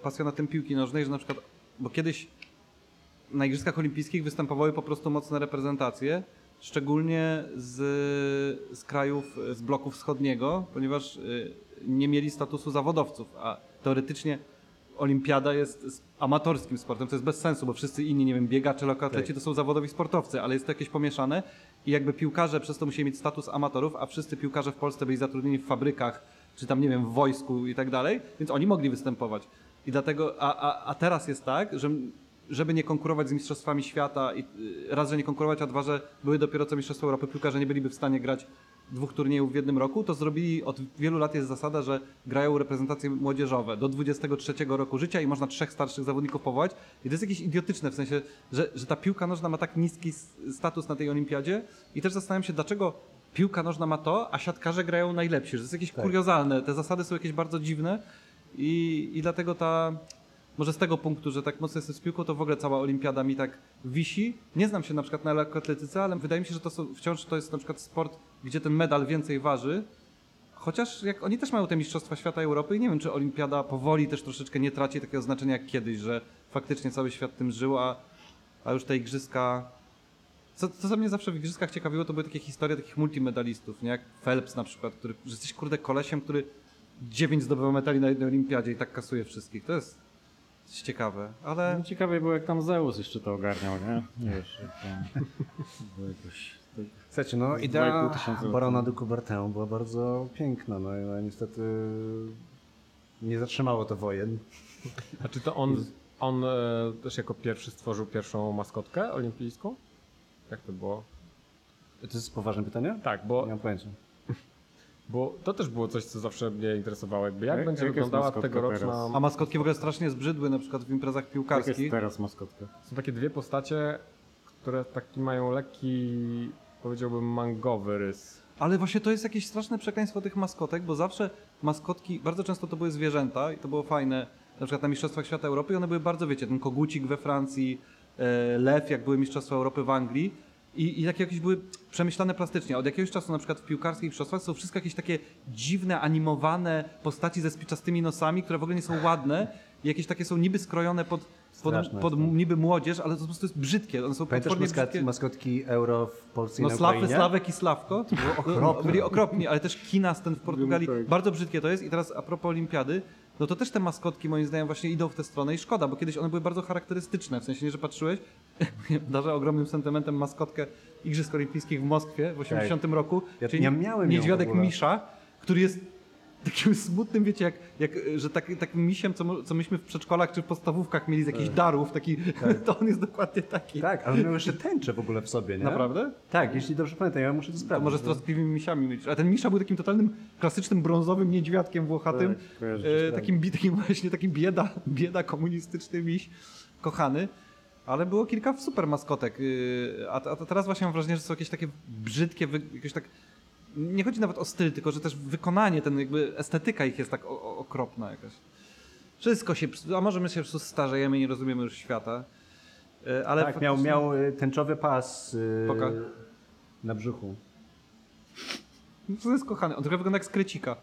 pasjonatem piłki nożnej, że na przykład, bo kiedyś na Igrzyskach Olimpijskich występowały po prostu mocne reprezentacje, szczególnie z, z krajów z bloku wschodniego, ponieważ yy, nie mieli statusu zawodowców, a teoretycznie olimpiada jest amatorskim sportem, to jest bez sensu, bo wszyscy inni, nie wiem, biegacze, lekkoatleci
Tak.
to są zawodowi sportowcy, ale jest to jakieś pomieszane i jakby piłkarze przez to musieli mieć status amatorów, a wszyscy piłkarze w Polsce byli zatrudnieni w fabrykach, czy tam, nie wiem, w wojsku i tak dalej, więc oni mogli występować. I dlatego, a, a, a teraz jest tak, że żeby nie konkurować z Mistrzostwami Świata, i y, raz, że nie konkurować, a dwa, że były dopiero co Mistrzostwa Europy, piłkarze nie byliby w stanie grać dwóch turniejów w jednym roku, to zrobili, od wielu lat jest zasada, że grają reprezentacje młodzieżowe do 23 roku życia i można trzech starszych zawodników powołać. I to jest jakieś idiotyczne, w sensie, że, że ta piłka nożna ma tak niski status na tej olimpiadzie i też zastanawiam się, dlaczego piłka nożna ma to, a siatkarze grają najlepsi, że to jest jakieś kuriozalne, te zasady są jakieś bardzo dziwne i, i dlatego ta... Może z tego punktu, że tak mocno jestem z piłką, to w ogóle cała olimpiada mi tak wisi. Nie znam się na przykład na lekkoatletyce, ale wydaje mi się, że to są, wciąż to jest na przykład sport, gdzie ten medal więcej waży. Chociaż jak oni też mają te Mistrzostwa Świata Europy i nie wiem, czy olimpiada powoli też troszeczkę nie traci takiego znaczenia jak kiedyś, że faktycznie cały świat tym żył, a, a już te igrzyska... Co, co mnie zawsze w igrzyskach ciekawiło, to były takie historie takich multimedalistów, nie? Jak Phelps na przykład, który, że jesteś kurde kolesiem, który dziewięć zdobywa medali na jednej olimpiadzie i tak kasuje wszystkich. To jest coś ciekawe, ale...
No, ciekawe było jak tam Zeus jeszcze to ogarniał, nie? Wiesz, jak tam jakoś...
Słuchajcie, no idea barona de Coubertin była bardzo piękna, no i no, niestety nie zatrzymało to wojen.
A czy to on, on e, też jako pierwszy stworzył pierwszą maskotkę olimpijską? Jak to było?
To jest poważne pytanie?
Tak, bo
Nie mam pojęcia.
Bo to też było coś, co zawsze mnie interesowało. Jakby jak
Jak-
będzie
jak
wyglądała tegoroczna...
teraz?
A maskotki w ogóle strasznie zbrzydły, na przykład w imprezach
Jak jest
piłkarskich.
teraz maskotka?
Są takie dwie postacie, które taki mają lekki, powiedziałbym, mangowy rys.
Ale właśnie to jest jakieś straszne przekleństwo tych maskotek, bo zawsze maskotki, bardzo często to były zwierzęta i to było fajne, na przykład na Mistrzostwach Świata Europy i one były bardzo, wiecie, ten kogucik we Francji, e, lew, jak były Mistrzostwa Europy w Anglii i, i takie jakieś były przemyślane plastycznie. Od jakiegoś czasu na przykład w piłkarskich mistrzostwach są wszystko jakieś takie dziwne, animowane postaci ze spiczastymi nosami, które w ogóle nie są ładne i jakieś takie są niby skrojone pod, pod, pod
to.
niby młodzież, ale to po prostu jest brzydkie. One są
Pamiętasz
potwornie
maskot,
brzydkie.
maskotki euro w Polsce i
No
na
Sławy,
Ukrainie?
Sławek i Sławko. No, byli okropni, ale też Kinas ten w Portugalii.
Tak.
Bardzo brzydkie to jest. I teraz a propos olimpiady, no to też te maskotki moim zdaniem właśnie idą w tę stronę i szkoda, bo kiedyś one były bardzo charakterystyczne. W sensie nie, że patrzyłeś, darzę ogromnym sentymentem maskotkę Igrzysk Olimpijskich w Moskwie w 80 roku.
Ja-
czyli
ja miałem
Niedźwiadek. Misza, który jest takim smutnym, wiecie, jak, jak że taki, takim misiem, co, co myśmy w przedszkolach czy w podstawówkach mieli z jakichś darów, taki, to on jest dokładnie taki.
Tak, ale miał jeszcze tęczę w ogóle w sobie, nie?
Naprawdę?
Tak, jeśli dobrze pamiętam, ja muszę to
To
sprawdzić.
może z troskliwymi misiami mylisz. A ten misza był takim totalnym, klasycznym brązowym niedźwiadkiem włochatym.
Tak,
e, takim, bi- takim właśnie takim bieda, bieda komunistyczny miś, kochany. Ale było kilka super maskotek. yy, A, a teraz właśnie mam wrażenie, że są jakieś takie brzydkie, jakieś tak. Nie chodzi nawet o styl, tylko że też wykonanie, ten jakby estetyka ich jest tak o, o, okropna jakaś. Wszystko się, a może my się starzejemy i nie rozumiemy już świata. Yy, Ale
tak, miał, miał y, tęczowy pas y,
Poka.
na brzuchu.
To jest kochany. On trochę wygląda jak z krecika.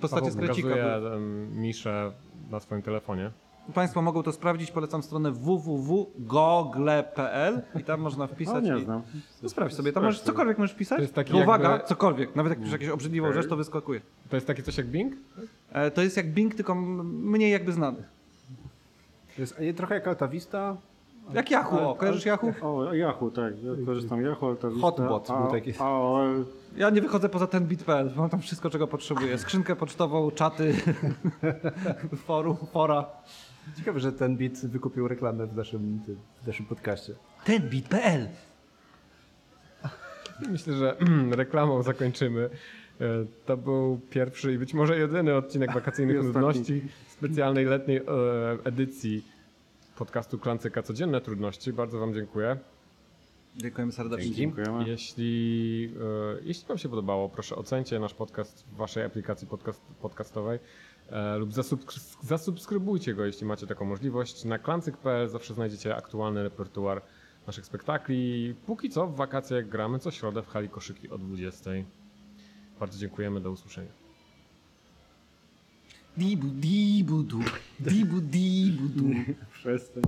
Pokazuję
były.
em, Miszę na swoim telefonie.
Państwo mogą to sprawdzić. Polecam stronę www.google.pl i tam można wpisać.
nie
i...
znam.
No sprawdź sobie, tam możesz cokolwiek możesz pisać.
To jest taki
uwaga,
jakby-
cokolwiek. Nawet jak piszesz jakąś obrzydliwą rzecz, to wyskakuje.
To jest takie coś jak Bing?
E, to jest jak Bing, tylko mniej jakby znany.
To jest trochę jak Altavista.
Jak Yahoo, o, kojarzysz Yahoo?
O, Yahoo, tak. Ja korzystam Yahoo, Altavista,
Hotbot był
A-
taki.
AOL.
Ja nie wychodzę poza ten bit.pl, mam tam wszystko, czego potrzebuję. Skrzynkę pocztową, czaty, forum, fora.
Ciekawe, że ten bit wykupił reklamę w naszym, w naszym podcaście.
Ten bit.pl.
Myślę, że reklamą zakończymy. E, To był pierwszy i być może jedyny odcinek wakacyjnych nudności specjalnej letniej e, edycji podcastu Klancyka Codzienne Trudności. Bardzo Wam dziękuję.
Dziękujemy serdecznie.
Dziękujemy.
Jeśli, e, jeśli Wam się podobało, proszę ocencie nasz podcast w Waszej aplikacji podcast, podcastowej e, lub zasubskry- zasubskrybujcie go, jeśli macie taką możliwość. Na klancyk.pl zawsze znajdziecie aktualny repertuar naszych spektakli. Póki co w wakacje gramy co środę w hali koszyki o 20. Bardzo dziękujemy, do usłyszenia.
Dibu, dibu, du. Dibu, dibu, du.
Przestań.